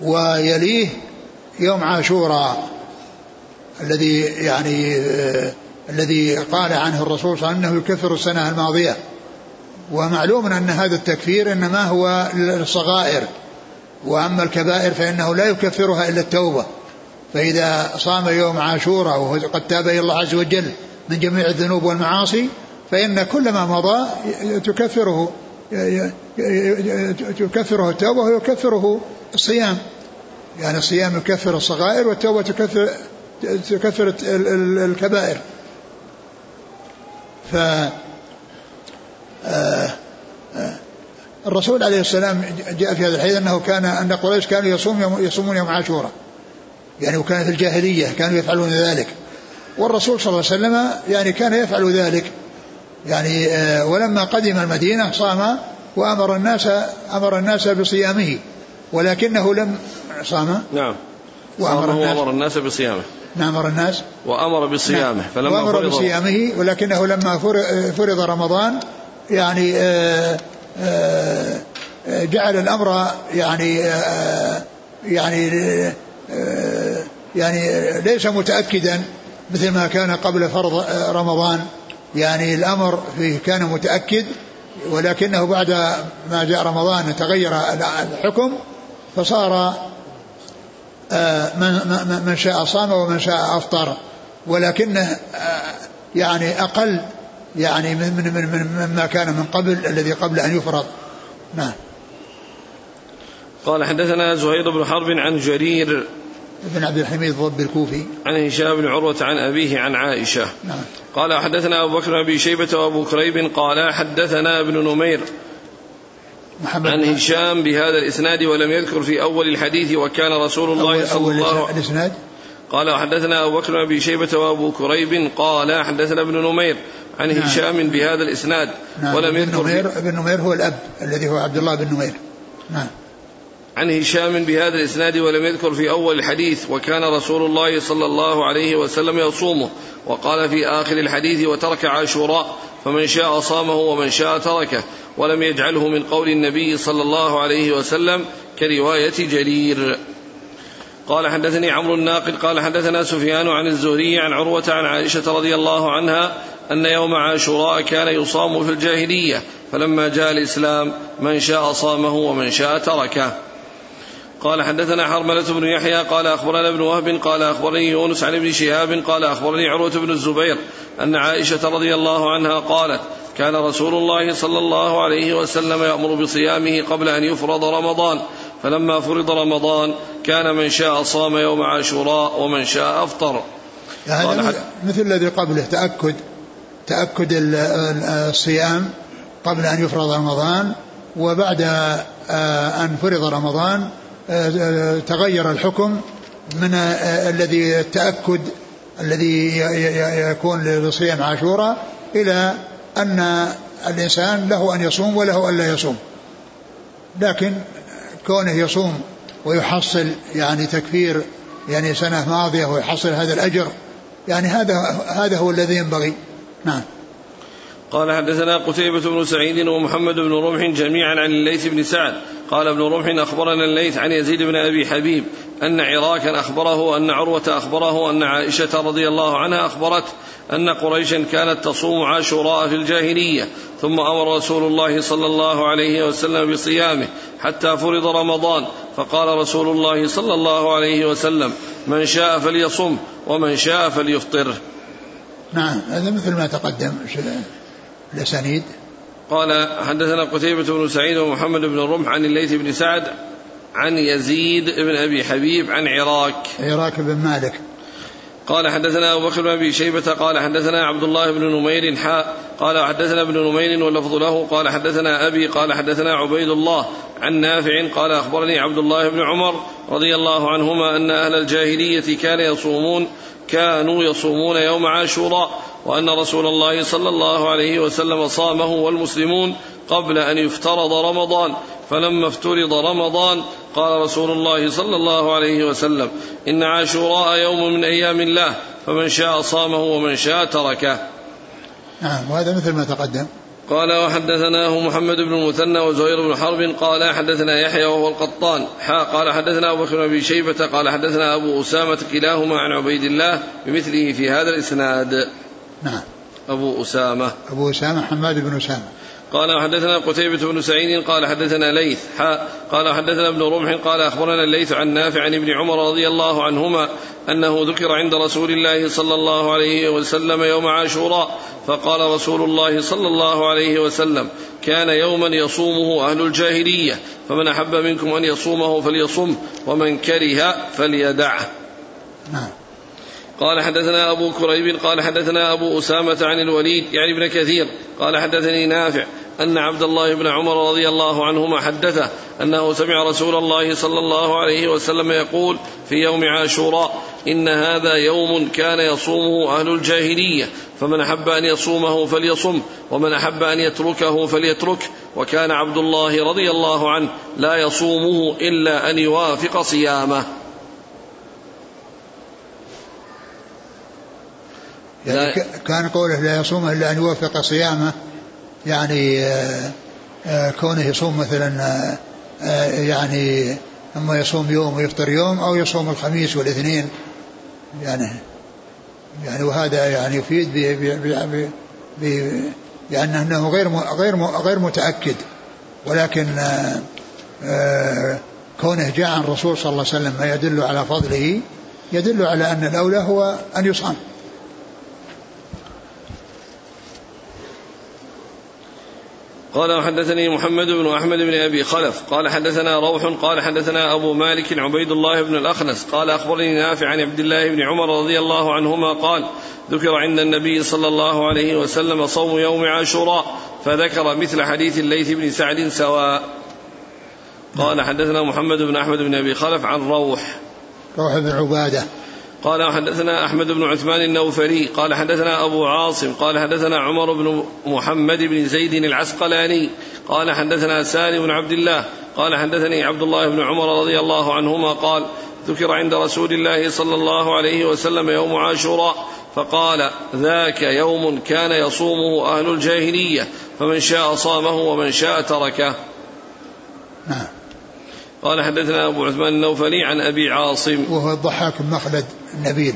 ويليه يوم عاشوراء الذي يعني آه الذي قال عنه الرسول صلى الله عليه وسلم إنه يكفر السنة الماضية. ومعلوم أن هذا التكفير إنما هو للصغائر. وأما الكبائر فإنه لا يكفرها إلا التوبة. فإذا صام يوم عاشوراء وقد تاب إلى الله عز وجل من جميع الذنوب والمعاصي فإن كل ما مضى تكفره تكفره التوبة ويكفره الصيام يعني الصيام يكفر الصغائر والتوبة تكفر تكفر الكبائر. ف آه، آه، الرسول عليه السلام جاء في هذا الحديث أنه كان أن قريش كانوا يصوم يوم يصومون يوم عاشوراء. يعني وكان في الجاهلية كانوا يفعلون ذلك. والرسول صلى الله عليه وسلم يعني كان يفعل ذلك. يعني آه، ولما قدم المدينة صام وأمر الناس أمر الناس بصيامه. ولكنه لم صام. نعم. وأمر الناس, وأمر الناس بصيامه. نعم أمر الناس. وأمر بصيامه نعم فلما وأمر فرض بصيامه ولكنه لما فرض رمضان يعني آآ آه، آآ آه، جعل الأمر يعني آه، يعني يعني ليس متأكدا مثل ما كان قبل فرض رمضان. يعني الأمر فيه كان متأكد ولكنه بعد ما جاء رمضان تغير الحكم. فصار آه، من من شاء صام ومن شاء أفطر ولكنه آه، يعني أقل يعني من من من مما كان من قبل الذي قبل أن يفرض. نعم. قال حدثنا زهير بن حرب عن جرير بن عبد الحميد الضب الكوفي. عن هشام بن عروة عن أبيه عن عائشة. نعم. قال حدثنا أبو بكر بن أبي شيبة وأبو كريب قال حدثنا ابن نمير محمد عن هشام بهذا الإسناد ولم يذكر في أول الحديث وكان رسول الله صلى الله عليه وسلم الإسناد قال حدثنا أبو بكر أبي شيبة وأبو كريب قال حدثنا ابن نمير عن نعم. هشام بهذا الإسناد نعم. ولم يذكر ابن نمير ابن نمير هو الأب الذي هو عبد الله بن نمير نعم عن هشام بهذا الإسناد ولم يذكر في أول الحديث وكان رسول الله صلى الله عليه وسلم يصومه وقال في آخر الحديث وترك عاشوراء فمن شاء صامه ومن شاء تركه ولم يجعله من قول النبي صلى الله عليه وسلم كرواية جرير. قال حدثني عمرو الناقد قال حدثنا سفيان عن الزهري عن عروة عن عائشة رضي الله عنها أن يوم عاشوراء كان يصام في الجاهلية فلما جاء الإسلام من شاء صامه ومن شاء تركه. قال حدثنا حرملة بن يحيى قال أخبرنا ابن وهب قال أخبرني يونس عن ابن شهاب قال أخبرني عروة بن الزبير أن عائشة رضي الله عنها قالت كان رسول الله صلى الله عليه وسلم يأمر بصيامه قبل أن يفرض رمضان فلما فرض رمضان كان من شاء صام يوم عاشوراء ومن شاء أفطر. هذا مثل الذي قبله تأكد تأكد الصيام قبل أن يفرض رمضان وبعد آه، أن فرض رمضان تغير الحكم من آه، الذي التأكد الذي يكون لصيام عاشوراء إلى أن الإنسان له أن يصوم وله أن لا يصوم. لكن كونه يصوم ويحصل يعني تكفير يعني سنة ماضية ويحصل هذا الأجر يعني هذا هذا هو الذي ينبغي. نعم. قال حدثنا قتيبة بن سعيد ومحمد بن رمح جميعا عن الليث بن سعد قال ابن رمح أخبرنا الليث عن يزيد بن أبي حبيب أن عراكا أخبره أن عروة أخبره أن عائشة رضي الله عنها أخبرت أن قريشا كانت تصوم عاشوراء في الجاهلية ثم أمر رسول الله صلى الله عليه وسلم بصيامه حتى فرض رمضان فقال رسول الله صلى الله عليه وسلم من شاء فليصم ومن شاء فليفطر. نعم هذا مثل ما تقدم الأسانيد. قال حدثنا قتيبة بن سعيد ومحمد بن الرمح عن الليث بن سعد عن يزيد بن أبي حبيب عن عراك. عراك بن مالك. قال حدثنا أبو بكر بن أبي شيبة قال حدثنا عبد الله بن نمير حاء قال حدثنا ابن نمير واللفظ له قال حدثنا أبي قال حدثنا عبيد الله عن نافع قال أخبرني عبد الله بن عمر رضي الله عنهما أن أهل الجاهلية كان يصومون كانوا يصومون يوم عاشوراء وأن رسول الله صلى الله عليه وسلم صامه والمسلمون قبل أن يفترض رمضان فلما افترض رمضان قال رسول الله صلى الله عليه وسلم إن عاشوراء يوم من أيام الله فمن شاء صامه ومن شاء تركه نعم وهذا مثل ما تقدم قال وحدثناه محمد بن المثنى وزهير بن حرب قال حدثنا يحيى وهو القطان حا قال حدثنا أبو بكر بن شيبة قال حدثنا أبو أسامة كلاهما عن عبيد الله بمثله في هذا الإسناد. نعم. أبو أسامة. أبو أسامة حماد بن أسامة. قال حدثنا قتيبة بن سعيد قال حدثنا ليث حا قال حدثنا ابن رمح قال أخبرنا الليث عن نافع عن ابن عمر رضي الله عنهما أنه ذكر عند رسول الله صلى الله عليه وسلم يوم عاشوراء فقال رسول الله صلى الله عليه وسلم كان يوما يصومه أهل الجاهلية فمن أحب منكم أن يصومه فليصم ومن كره فليدعه. نعم. قال حدثنا أبو كريب قال حدثنا أبو أسامة عن الوليد يعني ابن كثير قال حدثني نافع أن عبد الله بن عمر رضي الله عنهما حدثه أنه سمع رسول الله صلى الله عليه وسلم يقول في يوم عاشوراء إن هذا يوم كان يصومه أهل الجاهلية فمن أحب أن يصومه فليصم ومن أحب أن يتركه فليترك وكان عبد الله رضي الله عنه لا يصومه إلا أن يوافق صيامه. يعني كان قوله لا يصوم إلا أن يوفق صيامه يعني آه، آه، كونه يصوم مثلا آه، يعني أما يصوم يوم ويفطر يوم أو يصوم الخميس والاثنين يعني يعني وهذا يعني يفيد بأنه غير غير غير متأكد. ولكن كونه جاء عن الرسول صلى الله عليه وسلم ما يدل على فضله يدل على أن الأولى هو أن يصام. قال وحدثني محمد بن أحمد بن أبي خلف. قال حدثنا روح قال حدثنا أبو مالك عبيد الله بن الأخنس. قال أخبرني نافع عن عبد الله بن عمر رضي الله عنهما قال ذكر عند النبي صلى الله عليه وسلم صوم يوم عاشوراء فذكر مثل حديث الليث بن سعد سواء. قال حدثنا محمد بن أحمد بن أبي خلف عن روح. روح بن عبادة. قال حدثنا أحمد بن عثمان النوفلي قال حدثنا أبو عاصم قال حدثنا عمر بن محمد بن زيد العسقلاني قال حدثنا سالم بن عبد الله قال حدثني عبد الله بن عمر رضي الله عنهما قال ذكر عند رسول الله صلى الله عليه وسلم يوم عاشوراء فقال ذاك يوم كان يصومه أهل الجاهلية فمن شاء صامه ومن شاء تركه. نعم. قال حدثنا أبو عثمان النوفلي عن أبي عاصم. وهو الضحاك بن مخلد النبيل.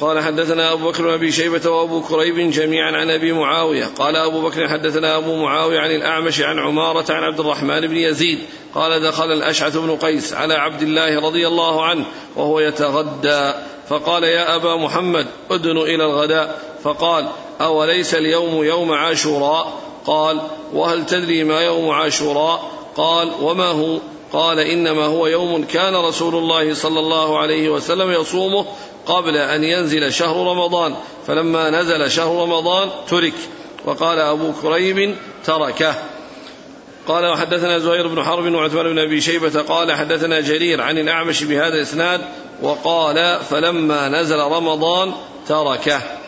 قال حدثنا أبو بكر بن أبي شيبة وأبو كريب جميعا عن أبي معاوية. قال أبو بكر حدثنا أبو معاوية عن الأعمش عن عمارة عن عبد الرحمن بن يزيد. قال دخل الأشعث بن قيس على عبد الله رضي الله عنه وهو يتغدى. فقال يا أبا محمد أدن إلى الغداء. فقال أوليس اليوم يوم عاشوراء؟ قال وهل تدري ما يوم عاشوراء؟ قال وما هو؟ قال إنما هو يوم كان رسول الله صلى الله عليه وسلم يصومه قبل أن ينزل شهر رمضان فلما نزل شهر رمضان ترك وقال أبو كريب تركه. قال وحدثنا زهير بن حرب وعثمان بن أبي شيبة قال حدثنا جرير عن الأعمش بهذا الإسناد وقال فلما نزل رمضان تركه.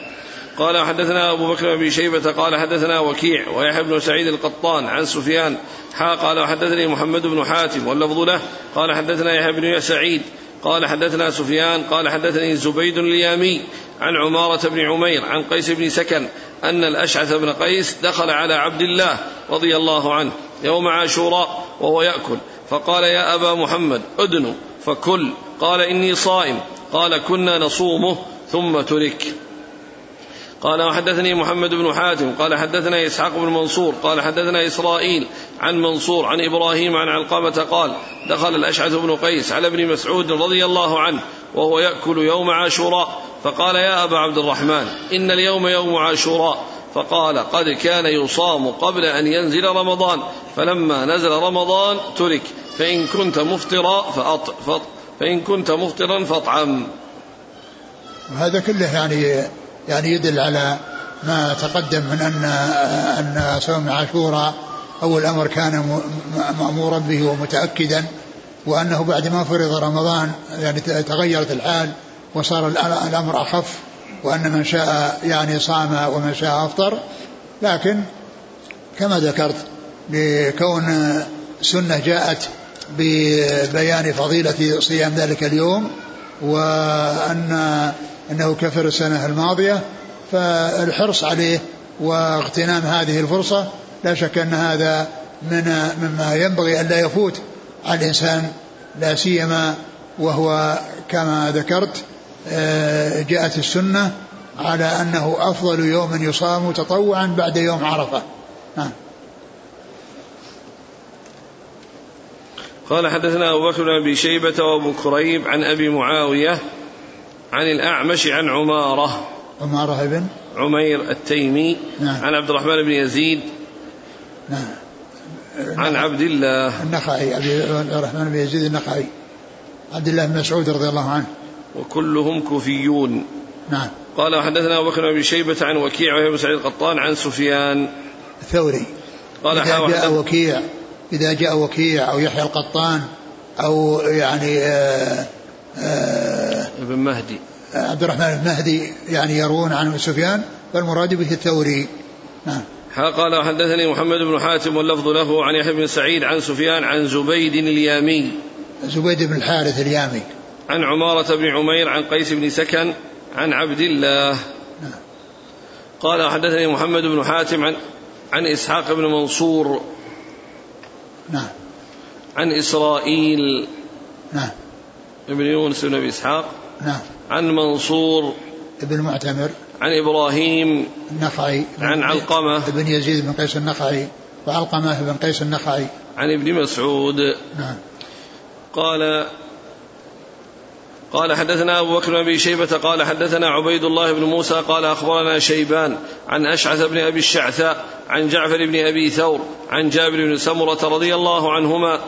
قال حدثنا أبو بكر بن شيبة قال حدثنا وكيع ويحيى بن سعيد القطان عن سفيان حا قال حدثني محمد بن حاتم واللفظ له قال حدثنا يحيى بن سعيد قال حدثنا سفيان قال حدثني زبيد اليامي عن عمارة بن عمير عن قيس بن سكن أن الأشعث بن قيس دخل على عبد الله رضي الله عنه يوم عاشوراء وهو يأكل. فقال يا أبا محمد أدن فكل. قال إني صائم. قال كنا نصومه ثم ترك. قال وحدثني محمد بن حاتم قال حدثنا إسحاق بن منصور قال حدثنا إسرائيل عن منصور عن إبراهيم عن علقمة قال دخل الأشعث بن قيس على ابن مسعود رضي الله عنه وهو يأكل يوم عاشوراء فقال يا أبا عبد الرحمن إن اليوم يوم عاشوراء فقال قد كان يصام قبل أن ينزل رمضان فلما نزل رمضان ترك فإن كنت مفطرا فأط فإن كنت مفطرا فاطعم. هذا كله يعني يعني يدل على ما تقدم من أن أن صوم عاشوراء أول أمر كان مأمورا به ومتأكدا وأنه بعد ما فرض رمضان يعني تغيرت الحال وصار الأمر أخف وأن من شاء يعني صام ومن شاء أفطر. لكن كما ذكرت بكون سنة جاءت ببيان فضيلة صيام ذلك اليوم وأن أنه كفر السنة الماضية فالحرص عليه واغتنام هذه الفرصة لا شك أن هذا من مما ينبغي أن لا يفوت على الإنسان لا سيما وهو كما ذكرت آه، جاءت السنة على أنه أفضل يوم يصام تطوعا بعد يوم عرفة. نعم. قال حدثنا أبو بكر بن أبي شيبة وأبو كريب عن أبي معاوية عن الأعمش عن عمارة. عمارة بن عمير التيمي. نعم. عن عبد الرحمن بن يزيد. نعم. عن عبد الله. النخعي عبد الرحمن بن يزيد النخعي. عبد الله بن مسعود رضي الله عنه. وكلهم كوفيون. نعم. قال وحدثنا أبو بكر بن شيبة عن وكيع وهي سعيد القطان عن سفيان. الثوري. قال إذا جاء وكيع إذا جاء وكيع أو يحيى القطان أو يعني آآ ابن مهدي. عبد الرحمن بن مهدي يعني يروون عن سفيان فالمراد به الثوري. نعم. قال وحدثني محمد بن حاتم واللفظ له عن يحيى بن سعيد عن سفيان عن زبيد اليامي. زبيد بن الحارث اليامي. عن عمارة بن عمير عن قيس بن سكن عن عبد الله. نعم. قال حدثني محمد بن حاتم عن عن إسحاق بن منصور. نعم. عن إسرائيل. نعم. ابن يونس بن أبي إسحاق. نعم. عن منصور. ابن معتمر. عن إبراهيم. النخعي. عن علقمة. ابن يزيد بن قيس النخعي. وعلقمة بن قيس النخعي. عن ابن مسعود. نعم. قال قال حدثنا أبو بكر بن أبي شيبة قال حدثنا عبيد الله بن موسى قال أخبرنا شيبان عن أشعث بن أبي الشعثاء عن جعفر بن أبي ثور عن جابر بن سمرة رضي الله عنهما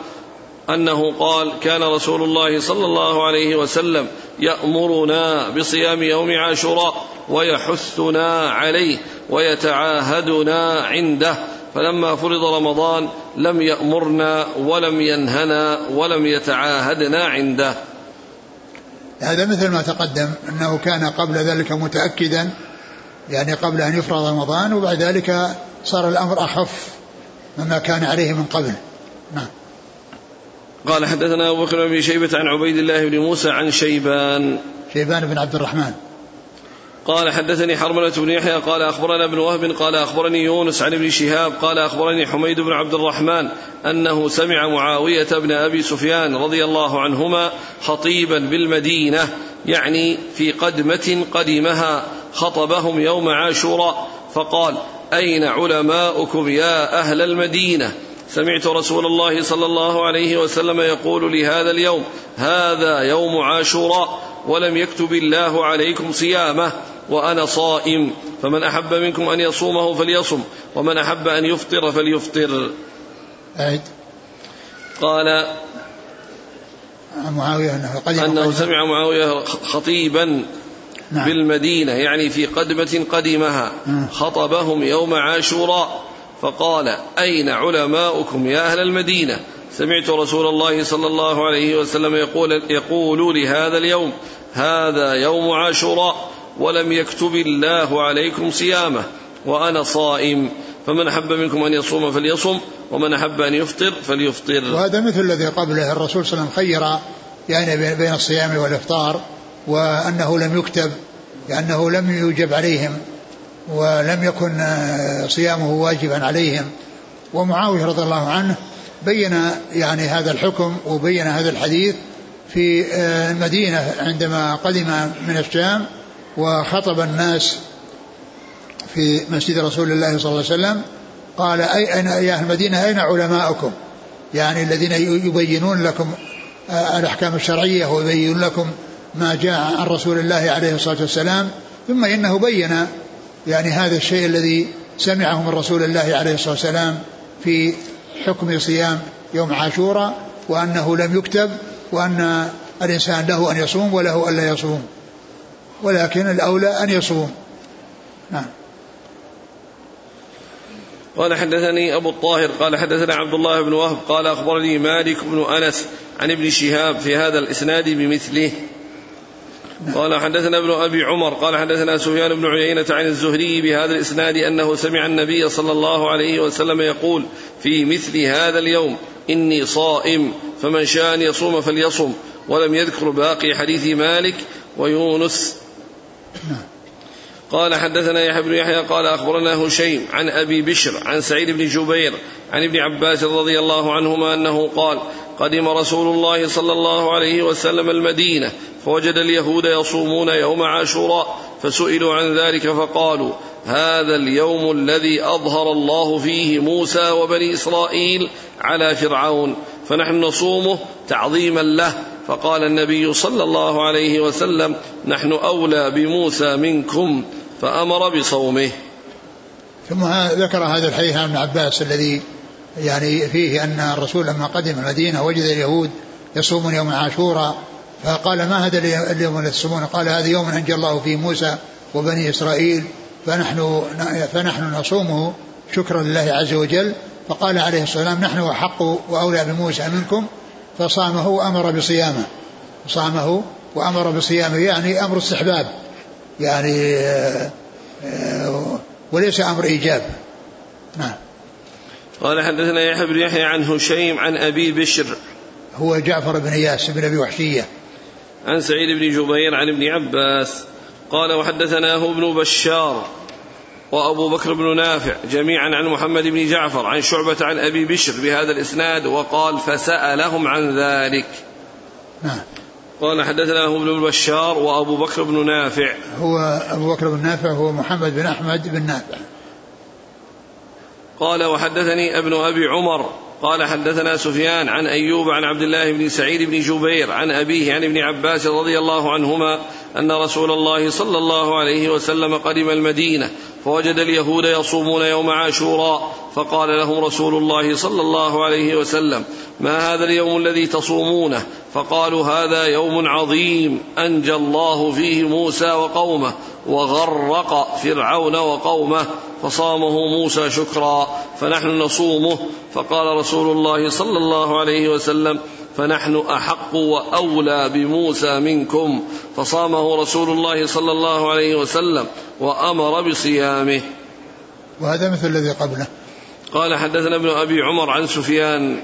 أنه قال كان رسول الله صلى الله عليه وسلم يأمرنا بصيام يوم عاشوراء ويحثنا عليه ويتعاهدنا عنده. فلما فرض رمضان لم يأمرنا ولم ينهنا ولم يتعاهدنا عنده. هذا مثل ما تقدم أنه كان قبل ذلك متأكدا يعني قبل أن يفرض رمضان وبعد ذلك صار الأمر أخف مما كان عليه من قبل. نعم. قال حدثنا أبو بكر بن شيبة عن عبيد الله بن موسى عن شيبان. شيبان بن عبد الرحمن. قال حدثني حرملة بن يحيى قال أخبرنا ابن وهب قال أخبرني يونس عن ابن شهاب قال أخبرني حميد بن عبد الرحمن أنه سمع معاوية بن أبي سفيان رضي الله عنهما خطيبا بالمدينة يعني في قدمة قدمها خطبهم يوم عاشوراء فقال أين علماؤكم يا أهل المدينة؟ سمعت رسول الله صلى الله عليه وسلم يقول لهذا اليوم هذا يوم عاشوراء ولم يكتب الله عليكم صيامه وأنا صائم فمن أحب منكم أن يصومه فليصم ومن أحب أن يفطر فليفطر أعد قال معاوية أنه, قدم أنه سمع معاوية خطيبا نعم. بالمدينة يعني في قدمة قدمها. خطبهم يوم عاشوراء فقال أين علماؤكم يا أهل المدينة؟ سمعت رسول الله صلى الله عليه وسلم يقول, يقول لهذا اليوم هذا يوم عاشوراء ولم يكتب الله عليكم صيامه وأنا صائم فمن أحب منكم أن يصوم فليصم ومن أحب أن يفطر فليفطر. وهذا مثل الذي قبله الرسول صلى الله عليه وسلم خير يعني بين الصيام والإفطار وأنه لم يكتب لأنه لم يوجب عليهم. ولم يكن صيامه واجبا عليهم. ومعاوية رضي الله عنه بين يعني هذا الحكم وبين هذا الحديث في آه، المدينة عندما قدم من الشام وخطب الناس في مسجد رسول الله صلى الله عليه وسلم قال أي أين يا أهل المدينة أين علماؤكم؟ يعني الذين يبينون لكم آه، الأحكام الشرعية ويبينون لكم ما جاء عن رسول الله عليه الصلاة والسلام ثم إنه بين يعني هذا الشيء الذي سمعه من رسول الله عليه الصلاة والسلام في حكم صيام يوم عاشوراء وأنه لم يكتب وأن الإنسان له أن يصوم وله ألا يصوم. ولكن الأولى أن يصوم. نعم. قال حدثني أبو الطاهر قال حدثنا عبد الله بن وهب قال أخبرني مالك بن أنس عن ابن شهاب في هذا الإسناد بمثله. قال حدثنا ابن أبي عمر قال حدثنا سفيان بن عيينة عن الزهري بهذا الإسناد أنه سمع النبي صلى الله عليه وسلم يقول في مثل هذا اليوم إني صائم فمن شاء أن يصوم فليصم ولم يذكر باقي حديث مالك ويونس. قال حدثنا يحيى بن يحيى قال أخبرنا هشيم عن أبي بشر عن سعيد بن جبير عن ابن عباس رضي الله عنهما أنه قال قدم رسول الله صلى الله عليه وسلم المدينة فوجد اليهود يصومون يوم عاشوراء فسئلوا عن ذلك فقالوا هذا اليوم الذي أظهر الله فيه موسى وبني إسرائيل على فرعون فنحن نصومه تعظيما له. فقال النبي صلى الله عليه وسلم نحن أولى بموسى منكم فأمر بصومه. ثم ذكر هذا الحديث عن ابن عباس الذي يعني فيه أن الرسول لما قدم المدينة وجد اليهود يصومون يوم عاشوراء فقال ما هذا اليوم الذي تصومون؟ قال هذا يوم انجى الله فيه موسى وبني إسرائيل فنحن فنحن نصومه شكرا لله عز وجل. فقال عليه الصلاه والسلام نحن أحق وأولى بموسى منكم. فصامه وأمر بصيامه. صامه وأمر بصيامه يعني أمر استحباب. يعني آه، آه، وليس أمر إيجاب. نعم. قال حدثنا يحيى بن يحيى عن هشيم عن أبي بشر هو جعفر بن اياس بن أبي وحشية. عن سعيد بن جبير عن ابن عباس قال وحدثناه ابن بشار وأبو بكر بن نافع جميعا عن محمد بن جعفر عن شعبة عن أبي بشر بهذا الإسناد وقال فسألهم عن ذلك. نعم. قال حدثناه ابن بشار وأبو بكر بن نافع. هو أبو بكر بن نافع هو محمد بن أحمد بن نافع. قال وحدثني ابن أبي عمر قال حدثنا سفيان عن أيوب عن عبد الله بن سعيد بن جبير عن أبيه عن ابن عباس رضي الله عنهما أن رسول الله صلى الله عليه وسلم قدم المدينة فوجد اليهود يصومون يوم عاشوراء فقال لهم رسول الله صلى الله عليه وسلم ما هذا اليوم الذي تصومونه؟ فقالوا هذا يوم عظيم أنجى الله فيه موسى وقومه وغرق فرعون وقومه فصامه موسى شكرا فنحن نصومه. فقال رسول الله صلى الله عليه وسلم فنحن أحق وأولى بموسى منكم. فصامه رسول الله صلى الله عليه وسلم وأمر بصيامه. وهذا مثل الذي قبله. قال حدثنا ابن أبي عمر عن سفيان.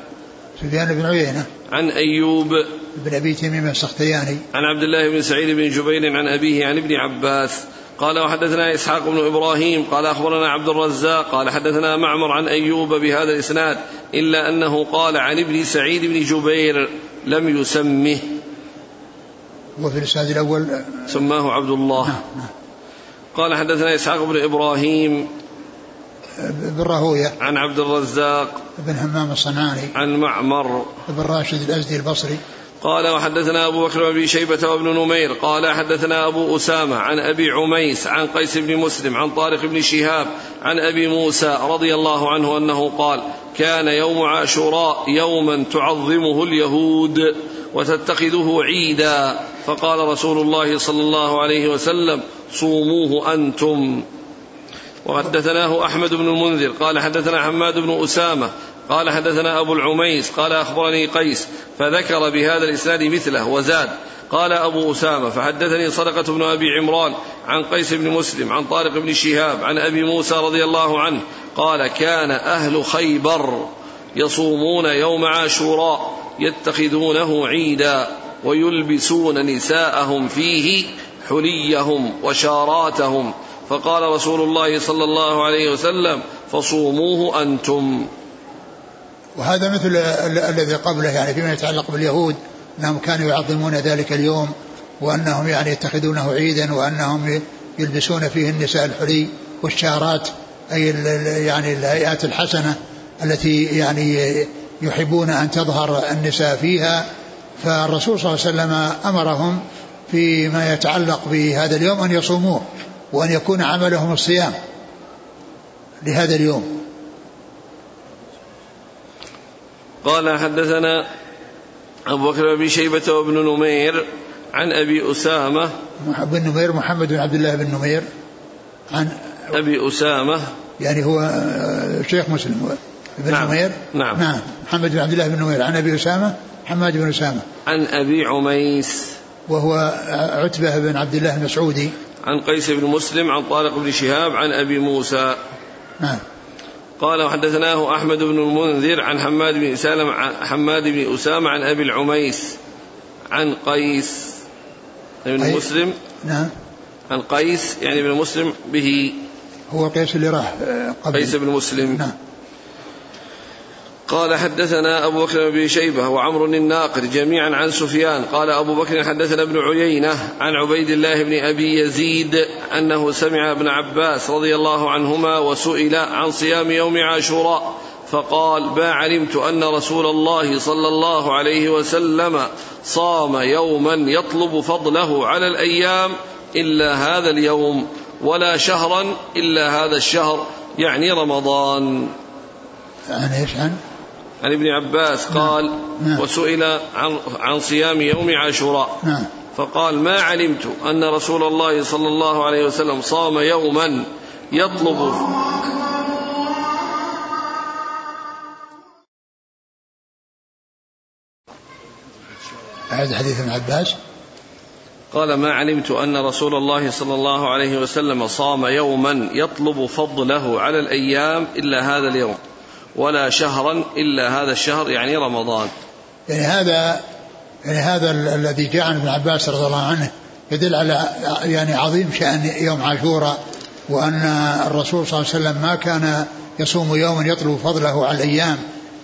سفيان بن عيينة. عن أيوب. بن أبي تميم السختياني. عن عبد الله بن سعيد بن جبير عن أبيه عن ابن عباس. قال وحدثنا إسحاق بن إبراهيم قال أخبرنا عبد الرزاق قال حدثنا معمر عن أيوب بهذا الإسناد إلا أنه قال عن ابن سعيد بن جبير لم يسمه. وفي الإسناد الأول سماه عبد الله. نعم نعم. قال حدثنا إسحاق بن إبراهيم. بن راهوية. عن عبد الرزاق. بن همام الصنعاني. عن معمر. بن راشد الأزدي البصري. قال وحدثنا أبو بكر بن شيبة وابن نمير قال حدثنا أبو أسامة عن أبي عميس عن قيس بن مسلم عن طارق بن شهاب عن أبي موسى رضي الله عنه أنه قال كان يوم عاشوراء يوما تعظمه اليهود وتتخذه عيدا. فقال رسول الله صلى الله عليه وسلم صوموه أنتم. وحدثناه أحمد بن المنذر قال حدثنا حماد بن أسامة قال حدثنا أبو العميس قال أخبرني قيس فذكر بهذا الإسناد مثله وزاد. قال أبو أسامة فحدثني صدقة بن أبي عمران عن قيس بن مسلم عن طارق بن شهاب عن أبي موسى رضي الله عنه قال كان أهل خيبر يصومون يوم عاشوراء يتخذونه عيدا ويلبسون نساءهم فيه حليهم وشاراتهم. فقال رسول الله صلى الله عليه وسلم فصوموه أنتم. وهذا مثل الذي قبله يعني فيما يتعلق باليهود أنهم كانوا يعظمون ذلك اليوم وأنهم يعني يتخذونه عيدا وأنهم يلبسون فيه النساء الحلي والشارات أي يعني الهيئات الحسنة التي يعني يحبون أن تظهر النساء فيها. فالرسول صلى الله عليه وسلم أمرهم فيما يتعلق بهذا اليوم أن يصوموه وأن يكون عملهم الصيام لهذا اليوم. قال حدثنا أبو بكر بن شيبة وابن نمير عن أبي أسامة. بن نمير محمد بن عبد الله بن نمير. عن أبي أسامة. يعني هو آه، شيخ مسلم. بن نعم. نمير؟ نعم. نعم. محمد بن عبد الله بن نمير. عن أبي أسامة حماد بن أسامة. عن أبي عميس. وهو عتبة بن عبد الله المسعودي عن قيس بن مسلم عن طارق بن شهاب عن أبي موسى. نعم. قال وحدثناه أحمد بن المنذر عن حماد بن سالم حماد بن أسامة عن أبي العميس عن قيس بن مسلم. نعم. عن قيس يعني بن مسلم به. هو قيس اللي راح قبل. قيس بن مسلم. نعم. قال حدثنا أبو بكر بن شيبة وعمر الناقد جميعا عن سفيان قال أبو بكر حدثنا ابن عيينة عن عبيد الله بن أبي يزيد أنه سمع ابن عباس رضي الله عنهما وسئل عن صيام يوم عاشوراء فقال ما علمت أن رسول الله صلى الله عليه وسلم صام يوما يطلب فضله على الأيام إلا هذا اليوم ولا شهرا إلا هذا الشهر يعني رمضان عن إيش عن؟ عن ابن عباس نعم. قال نعم. وسئل عن عن صيام يوم عاشوراء نعم. فقال ما علمت أن رسول الله صلى الله عليه وسلم صام يوما يطلب هذا حديث ابن عباس قال ما علمت أن رسول الله صلى الله عليه وسلم صام يوما يطلب فضله على الأيام إلا هذا اليوم ولا شهرا إلا هذا الشهر يعني رمضان. يعني هذا يعني هذا الذي جاء عن ابن عباس رضي الله عنه يدل على يعني عظيم شأن يوم عاشوراء وأن الرسول صلى الله عليه وسلم ما كان يصوم يوما يطلب فضله على الأيام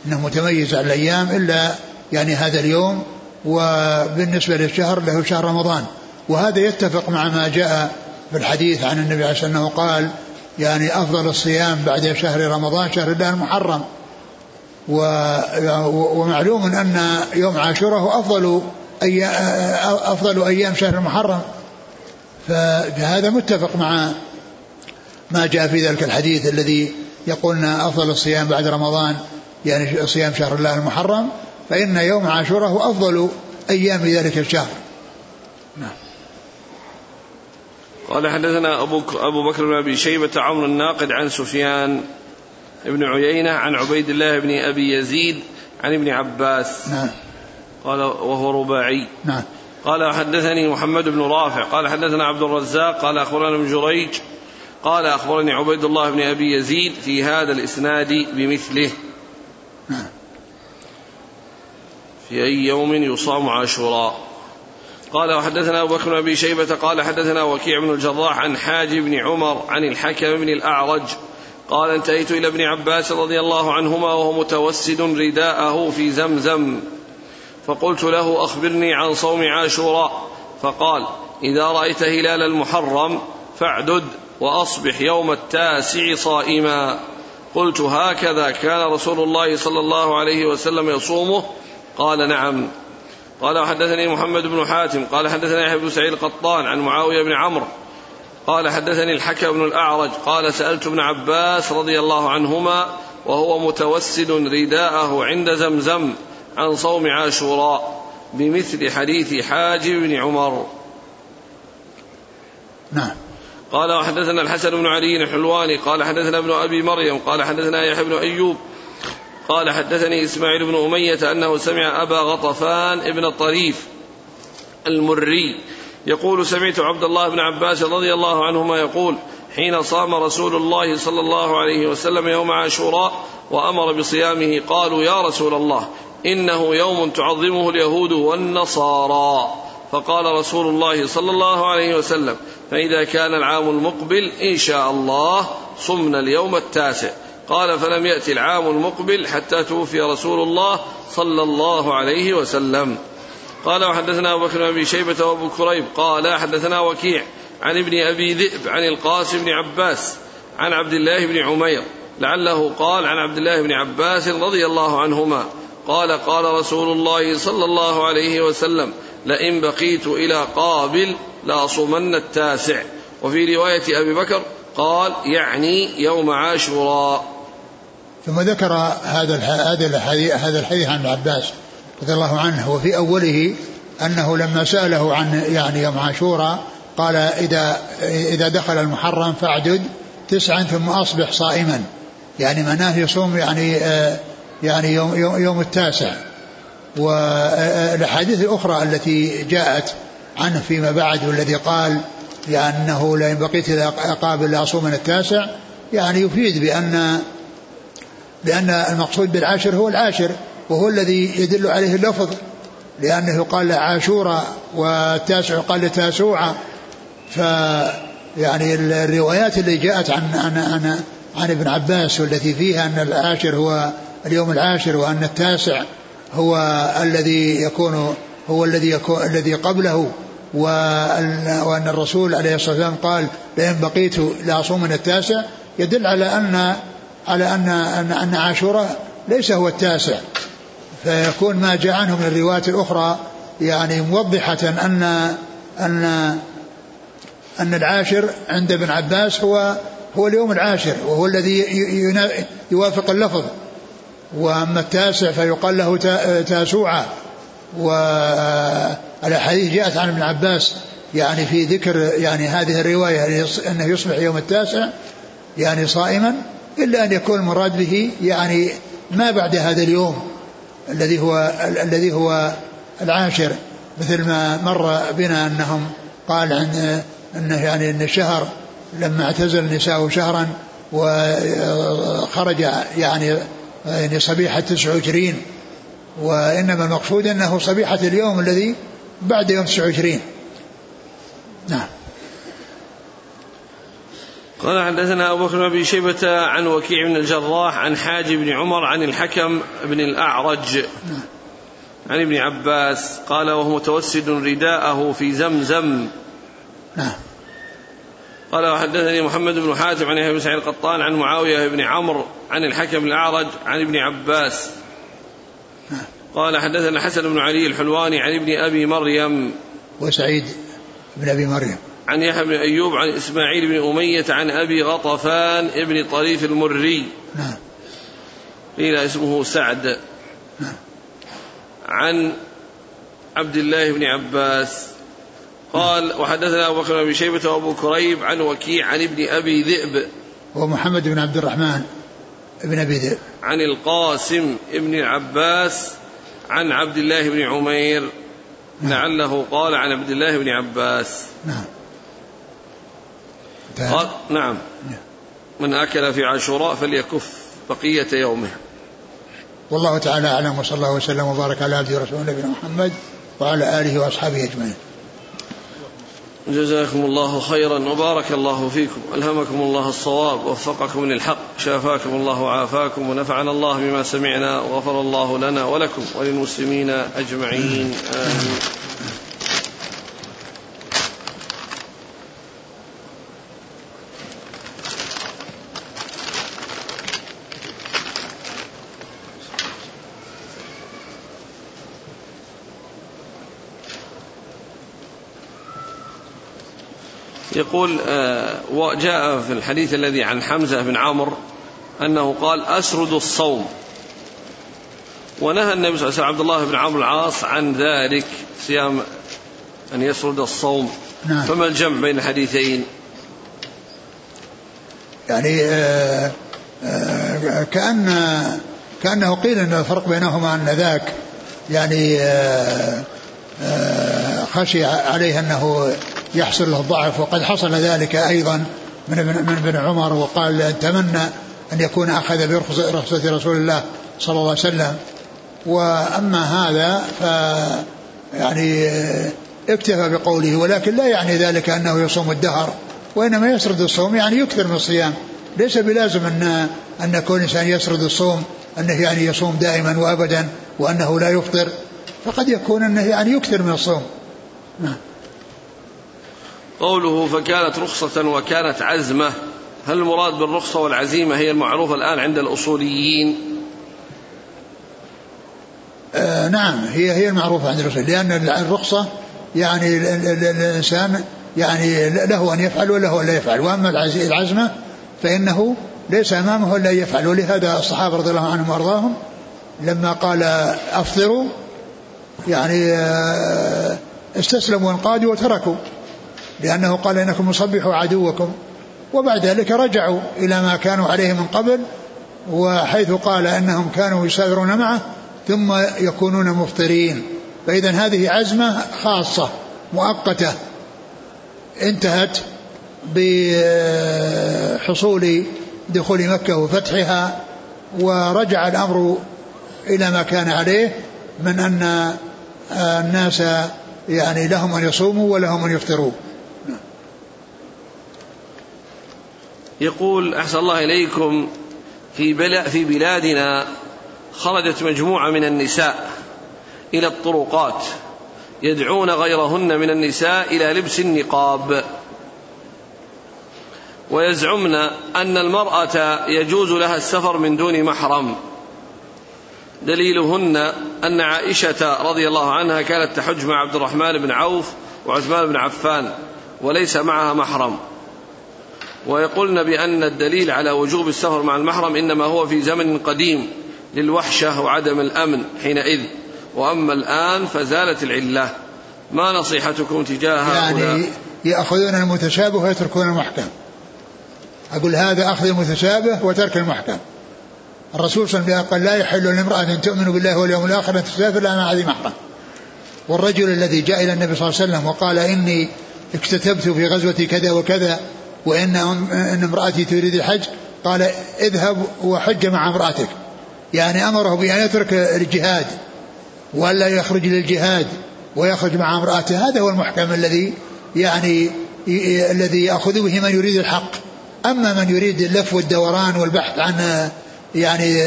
إنه متميز على الأيام إلا يعني هذا اليوم وبالنسبة للشهر له شهر رمضان. وهذا يتفق مع ما جاء في الحديث عن النبي عليه الصلاة والسلام أنه قال يعني أفضل الصيام بعد شهر رمضان شهر الله المحرم ومعلوم أن يوم عاشوراء هو أفضل أيام أفضل أيام شهر المحرم فهذا متفق مع ما جاء في ذلك الحديث الذي يقولنا أفضل الصيام بعد رمضان يعني صيام شهر الله المحرم فإن يوم عاشوراء هو أفضل أيام ذلك الشهر. نعم. قال حدثنا أبو, أبو بكر بن أبي شيبة عمرو الناقد عن سفيان بن عيينة عن عبيد الله بن أبي يزيد عن ابن عباس. نعم. قال وهو رباعي. نعم. قال حدثني محمد بن رافع. قال حدثنا عبد الرزاق. قال أخبرنا ابن جريج. قال أخبرني عبيد الله بن أبي يزيد في هذا الإسناد بمثله. نعم. في أي يوم يصام عاشوراء. قال وحدثنا أبو بكر بن أبي شيبة قال حدثنا وكيع بن الجراح عن حاج بن عمر عن الحكم بن الأعرج. قال انتهيت إلى ابن عباس رضي الله عنهما وهو متوسد رداءه في زمزم. فقلت له أخبرني عن صوم عاشوراء. فقال إذا رأيت هلال المحرم فاعدد وأصبح يوم التاسع صائما. قلت هكذا كان رسول الله صلى الله عليه وسلم يصومه؟ قال نعم. قال وحدثني محمد بن حاتم قال حدثنا يحيى بن سعيد القطان عن معاوية بن عمرو قال حدثني الحكم بن الأعرج قال سألت ابن عباس رضي الله عنهما وهو متوسد رداءه عند زمزم عن صوم عاشوراء بمثل حديث حاجب بن عمر. نعم. قال وحدثنا الحسن بن علي الحلواني قال حدثنا ابن أبي مريم قال حدثنا يحيى بن أيوب قال حدثني إسماعيل بن أمية أنه سمع أبا غطفان ابن الطريف المري يقول سمعت عبد الله بن عباس رضي الله عنهما يقول حين صام رسول الله صلى الله عليه وسلم يوم عاشوراء وأمر بصيامه قالوا يا رسول الله إنه يوم تعظمه اليهود والنصارى. فقال رسول الله صلى الله عليه وسلم فإذا كان العام المقبل إن شاء الله صمنا اليوم التاسع. قال فلم يأتي العام المقبل حتى توفي رسول الله صلى الله عليه وسلم. قال وحدثنا أبو بكر أبي شيبة وأبو كريب. قال حدثنا وكيع عن ابن أبي ذئب عن القاسم بن عباس عن عبد الله بن عمير لعله قال عن عبد الله بن عباس رضي الله عنهما. قال قال رسول الله صلى الله عليه وسلم لئن بقيت إلى قابل لأصومن التاسع. وفي رواية أبي بكر قال يعني يوم عاشوراء. ثم ذكر هذا هذا هذا الحديث عن عباس رضي الله عنه وفي أوله أنه لما سأله عن يعني يوم عاشوراء قال إذا إذا دخل المحرم فاعدد تسعا ثم أصبح صائما. يعني معناه يصوم يعني يعني يوم, يوم, يوم التاسع. والأحاديث الأخرى التي جاءت عنه فيما بعد والذي قال لأنه لئن بقيت إلى قابل لاصوم من التاسع يعني يفيد بأن بان المقصود بالعاشر هو العاشر وهو الذي يدل عليه اللفظ لأنه قال عاشورا والتاسع قال تاسوعا ف يعني الروايات اللي جاءت عن عن عن, عن ابن عباس والتي فيها أن العاشر هو اليوم العاشر وأن التاسع هو الذي يكون هو الذي يكون الذي قبله وأن الرسول عليه الصلاة والسلام قال لئن بقيت لأصوم من التاسع يدل على أن على أن أن, أن عاشوراء ليس هو التاسع فيكون ما جاء عنه من الروايات الأخرى يعني موضحة أن أن أن العاشر عند ابن عباس هو هو اليوم العاشر وهو الذي يوافق اللفظ وأما التاسع فيقال له تاسوعا والأحاديث جاءت عن ابن عباس يعني في ذكر يعني هذه الرواية أنه يصبح يوم التاسع يعني صائما إلا أن يكون المراد به يعني ما بعد هذا اليوم الذي هو الذي هو العاشر مثل ما مر بنا أنهم قال عن أنه يعني أن الشهر لما اعتزل النساء شهرا وخرج يعني يعني صبيحة 29 وإنما المقصود أنه صبيحة اليوم الذي بعد يوم 29 نعم. قال حدثنا أبو بكر بن شيبة عن وكيع بن الجراح عن حاج بن عمر عن الحكم بن الأعرج. عن ابن عباس قال وهو متوسد رداءه في زمزم. نعم. قال وحدثني محمد بن حاتم عن يحيى بن سعيد القطان عن معاوية بن عمرو عن الحكم الأعرج عن ابن عباس. قال حدثنا حسن بن علي الحلواني عن ابن أبي مريم. وسعيد بن أبي مريم. عن يحيى بن أيوب عن إسماعيل بن أمية عن أبي غطفان ابن طريف المري. نعم قيل اسمه سعد. نعم عن عبد الله بن عباس. قال وحدثنا أبو بكر بن شيبة وأبو كريب عن وكيع عن ابن أبي ذئب. ومحمد بن عبد الرحمن ابن أبي ذئب. عن القاسم ابن العباس عن عبد الله بن عمير. نعم. لعله قال عن عبد الله بن عباس. نعم. قال نعم. من أكل في عاشوراء فليكف بقية يومه. والله تعالى أعلم وصلى الله وسلم وبارك على عبده ورسوله نبينا محمد وعلى آله وأصحابه أجمعين. جزاكم الله خيرا وبارك الله فيكم. ألهمكم الله الصواب ووفقكم للحق شافاكم الله وعافاكم ونفعنا الله بما سمعنا وغفر الله لنا ولكم وللمسلمين أجمعين. آمين. يقول آه، وجاء في الحديث الذي عن حمزة بن عمرو أنه قال أسرد الصوم. ونهى النبي صلى الله عليه وسلم عبد الله بن عمرو العاص عن ذلك صيام أن يسرد الصوم. نعم. فما الجمع بين الحديثين؟ يعني آه آه كأن كأنه قيل أن الفرق بينهما أن ذاك يعني خشي عليه أنه يحصل له الضعف وقد حصل ذلك أيضا من من ابن عمر وقال تمنى أن يكون أخذ برخصة رسول الله صلى الله عليه وسلم. وأما هذا ف يعني اكتفى بقوله ولكن لا يعني ذلك أنه يصوم الدهر وإنما يسرد الصوم يعني يكثر من الصيام. ليس بلازم أن أن كل إنسان يسرد الصوم أنه يعني يصوم دائما وأبدا وأنه لا يفطر. فقد يكون أنه يعني يكثر من الصوم. نعم. قوله فكانت رخصة وكانت عزمة. هل المراد بالرخصة والعزيمة هي المعروفة الآن عند الأصوليين؟ آه نعم هي هي المعروفة عند الأصوليين لأن الرخصة يعني الإنسان يعني له أن يفعل وله أن لا يفعل. وأما العزمة فإنه ليس أمامه إلا أن يفعل. ولهذا الصحابة رضي الله عنهم وأرضاهم لما قال أفطروا يعني آه، استسلموا وانقادوا وتركوا. لأنه قال إنكم مصبحوا عدوكم. وبعد ذلك رجعوا إلى ما كانوا عليه من قبل وحيث قال أنهم كانوا يسافرون معه ثم يكونون مفطرين. فإذا هذه عزمة خاصة مؤقتة انتهت بحصول دخول مكة وفتحها ورجع الأمر إلى ما كان عليه من أن الناس يعني لهم أن يصوموا ولهم أن يفطروا. يقول أحسن الله إليكم في, في بلادنا خرجت مجموعة من النساء إلى الطرقات يدعون غيرهن من النساء إلى لبس النقاب. ويزعمن أن المرأة يجوز لها السفر من دون محرم. دليلهن أن عائشة رضي الله عنها كانت تحج مع عبد الرحمن بن عوف وعثمان بن عفان وليس معها محرم. ويقولن بأن الدليل على وجوب السفر مع المحرم إنما هو في زمن قديم للوحشة وعدم الأمن حينئذ. وأما الآن فزالت العلة. ما نصيحتكم تجاه يعني يأخذون المتشابه ويتركون المحكم. أقول هذا أخذ المتشابه وترك المحكم. الرسول صلى الله عليه وسلم قال لا يحل لامرأة أن تؤمن بالله واليوم الآخر أن تسافر إلا مع ذي محرم والرجل الذي جاء إلى النبي صلى الله عليه وسلم وقال إني اكتتبت في غزوة كذا وكذا وإن إن امرأتي تريد الحج قال اذهب وحج مع امرأتك. يعني أمره بأن يترك الجهاد ولا يخرج للجهاد ويخرج مع امرأته. هذا هو المحكم الذي يعني الذي يأخذ به من يريد الحق. أما من يريد اللف والدوران والبحث عن يعني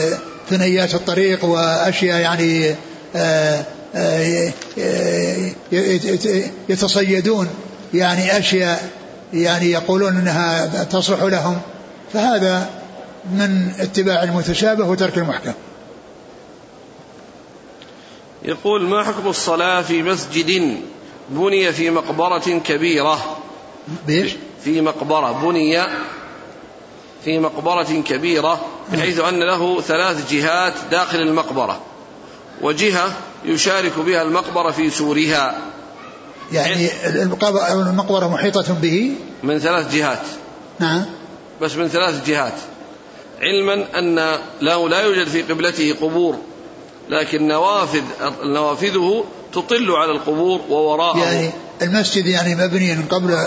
ثنيات الطريق وأشياء يعني آه، آه، يتصيدون يعني أشياء يعني يقولون إنها تصلح لهم فهذا من اتباع المتشابه وترك المحكم. يقول ما حكم الصلاة في مسجد بني في مقبرة كبيرة؟ بيش؟ في مقبرة بني في مقبرة كبيرة بحيث أن له ثلاث جهات داخل المقبرة وجهة يشارك بها المقبرة في سورها. يعني المقبرة محيطة به؟ من ثلاث جهات. نعم. بس من ثلاث جهات. علما أن له لا يوجد في قبلته قبور لكن نوافذ نوافذه تطل على القبور ووراءه. يعني المسجد يعني مبني من قبل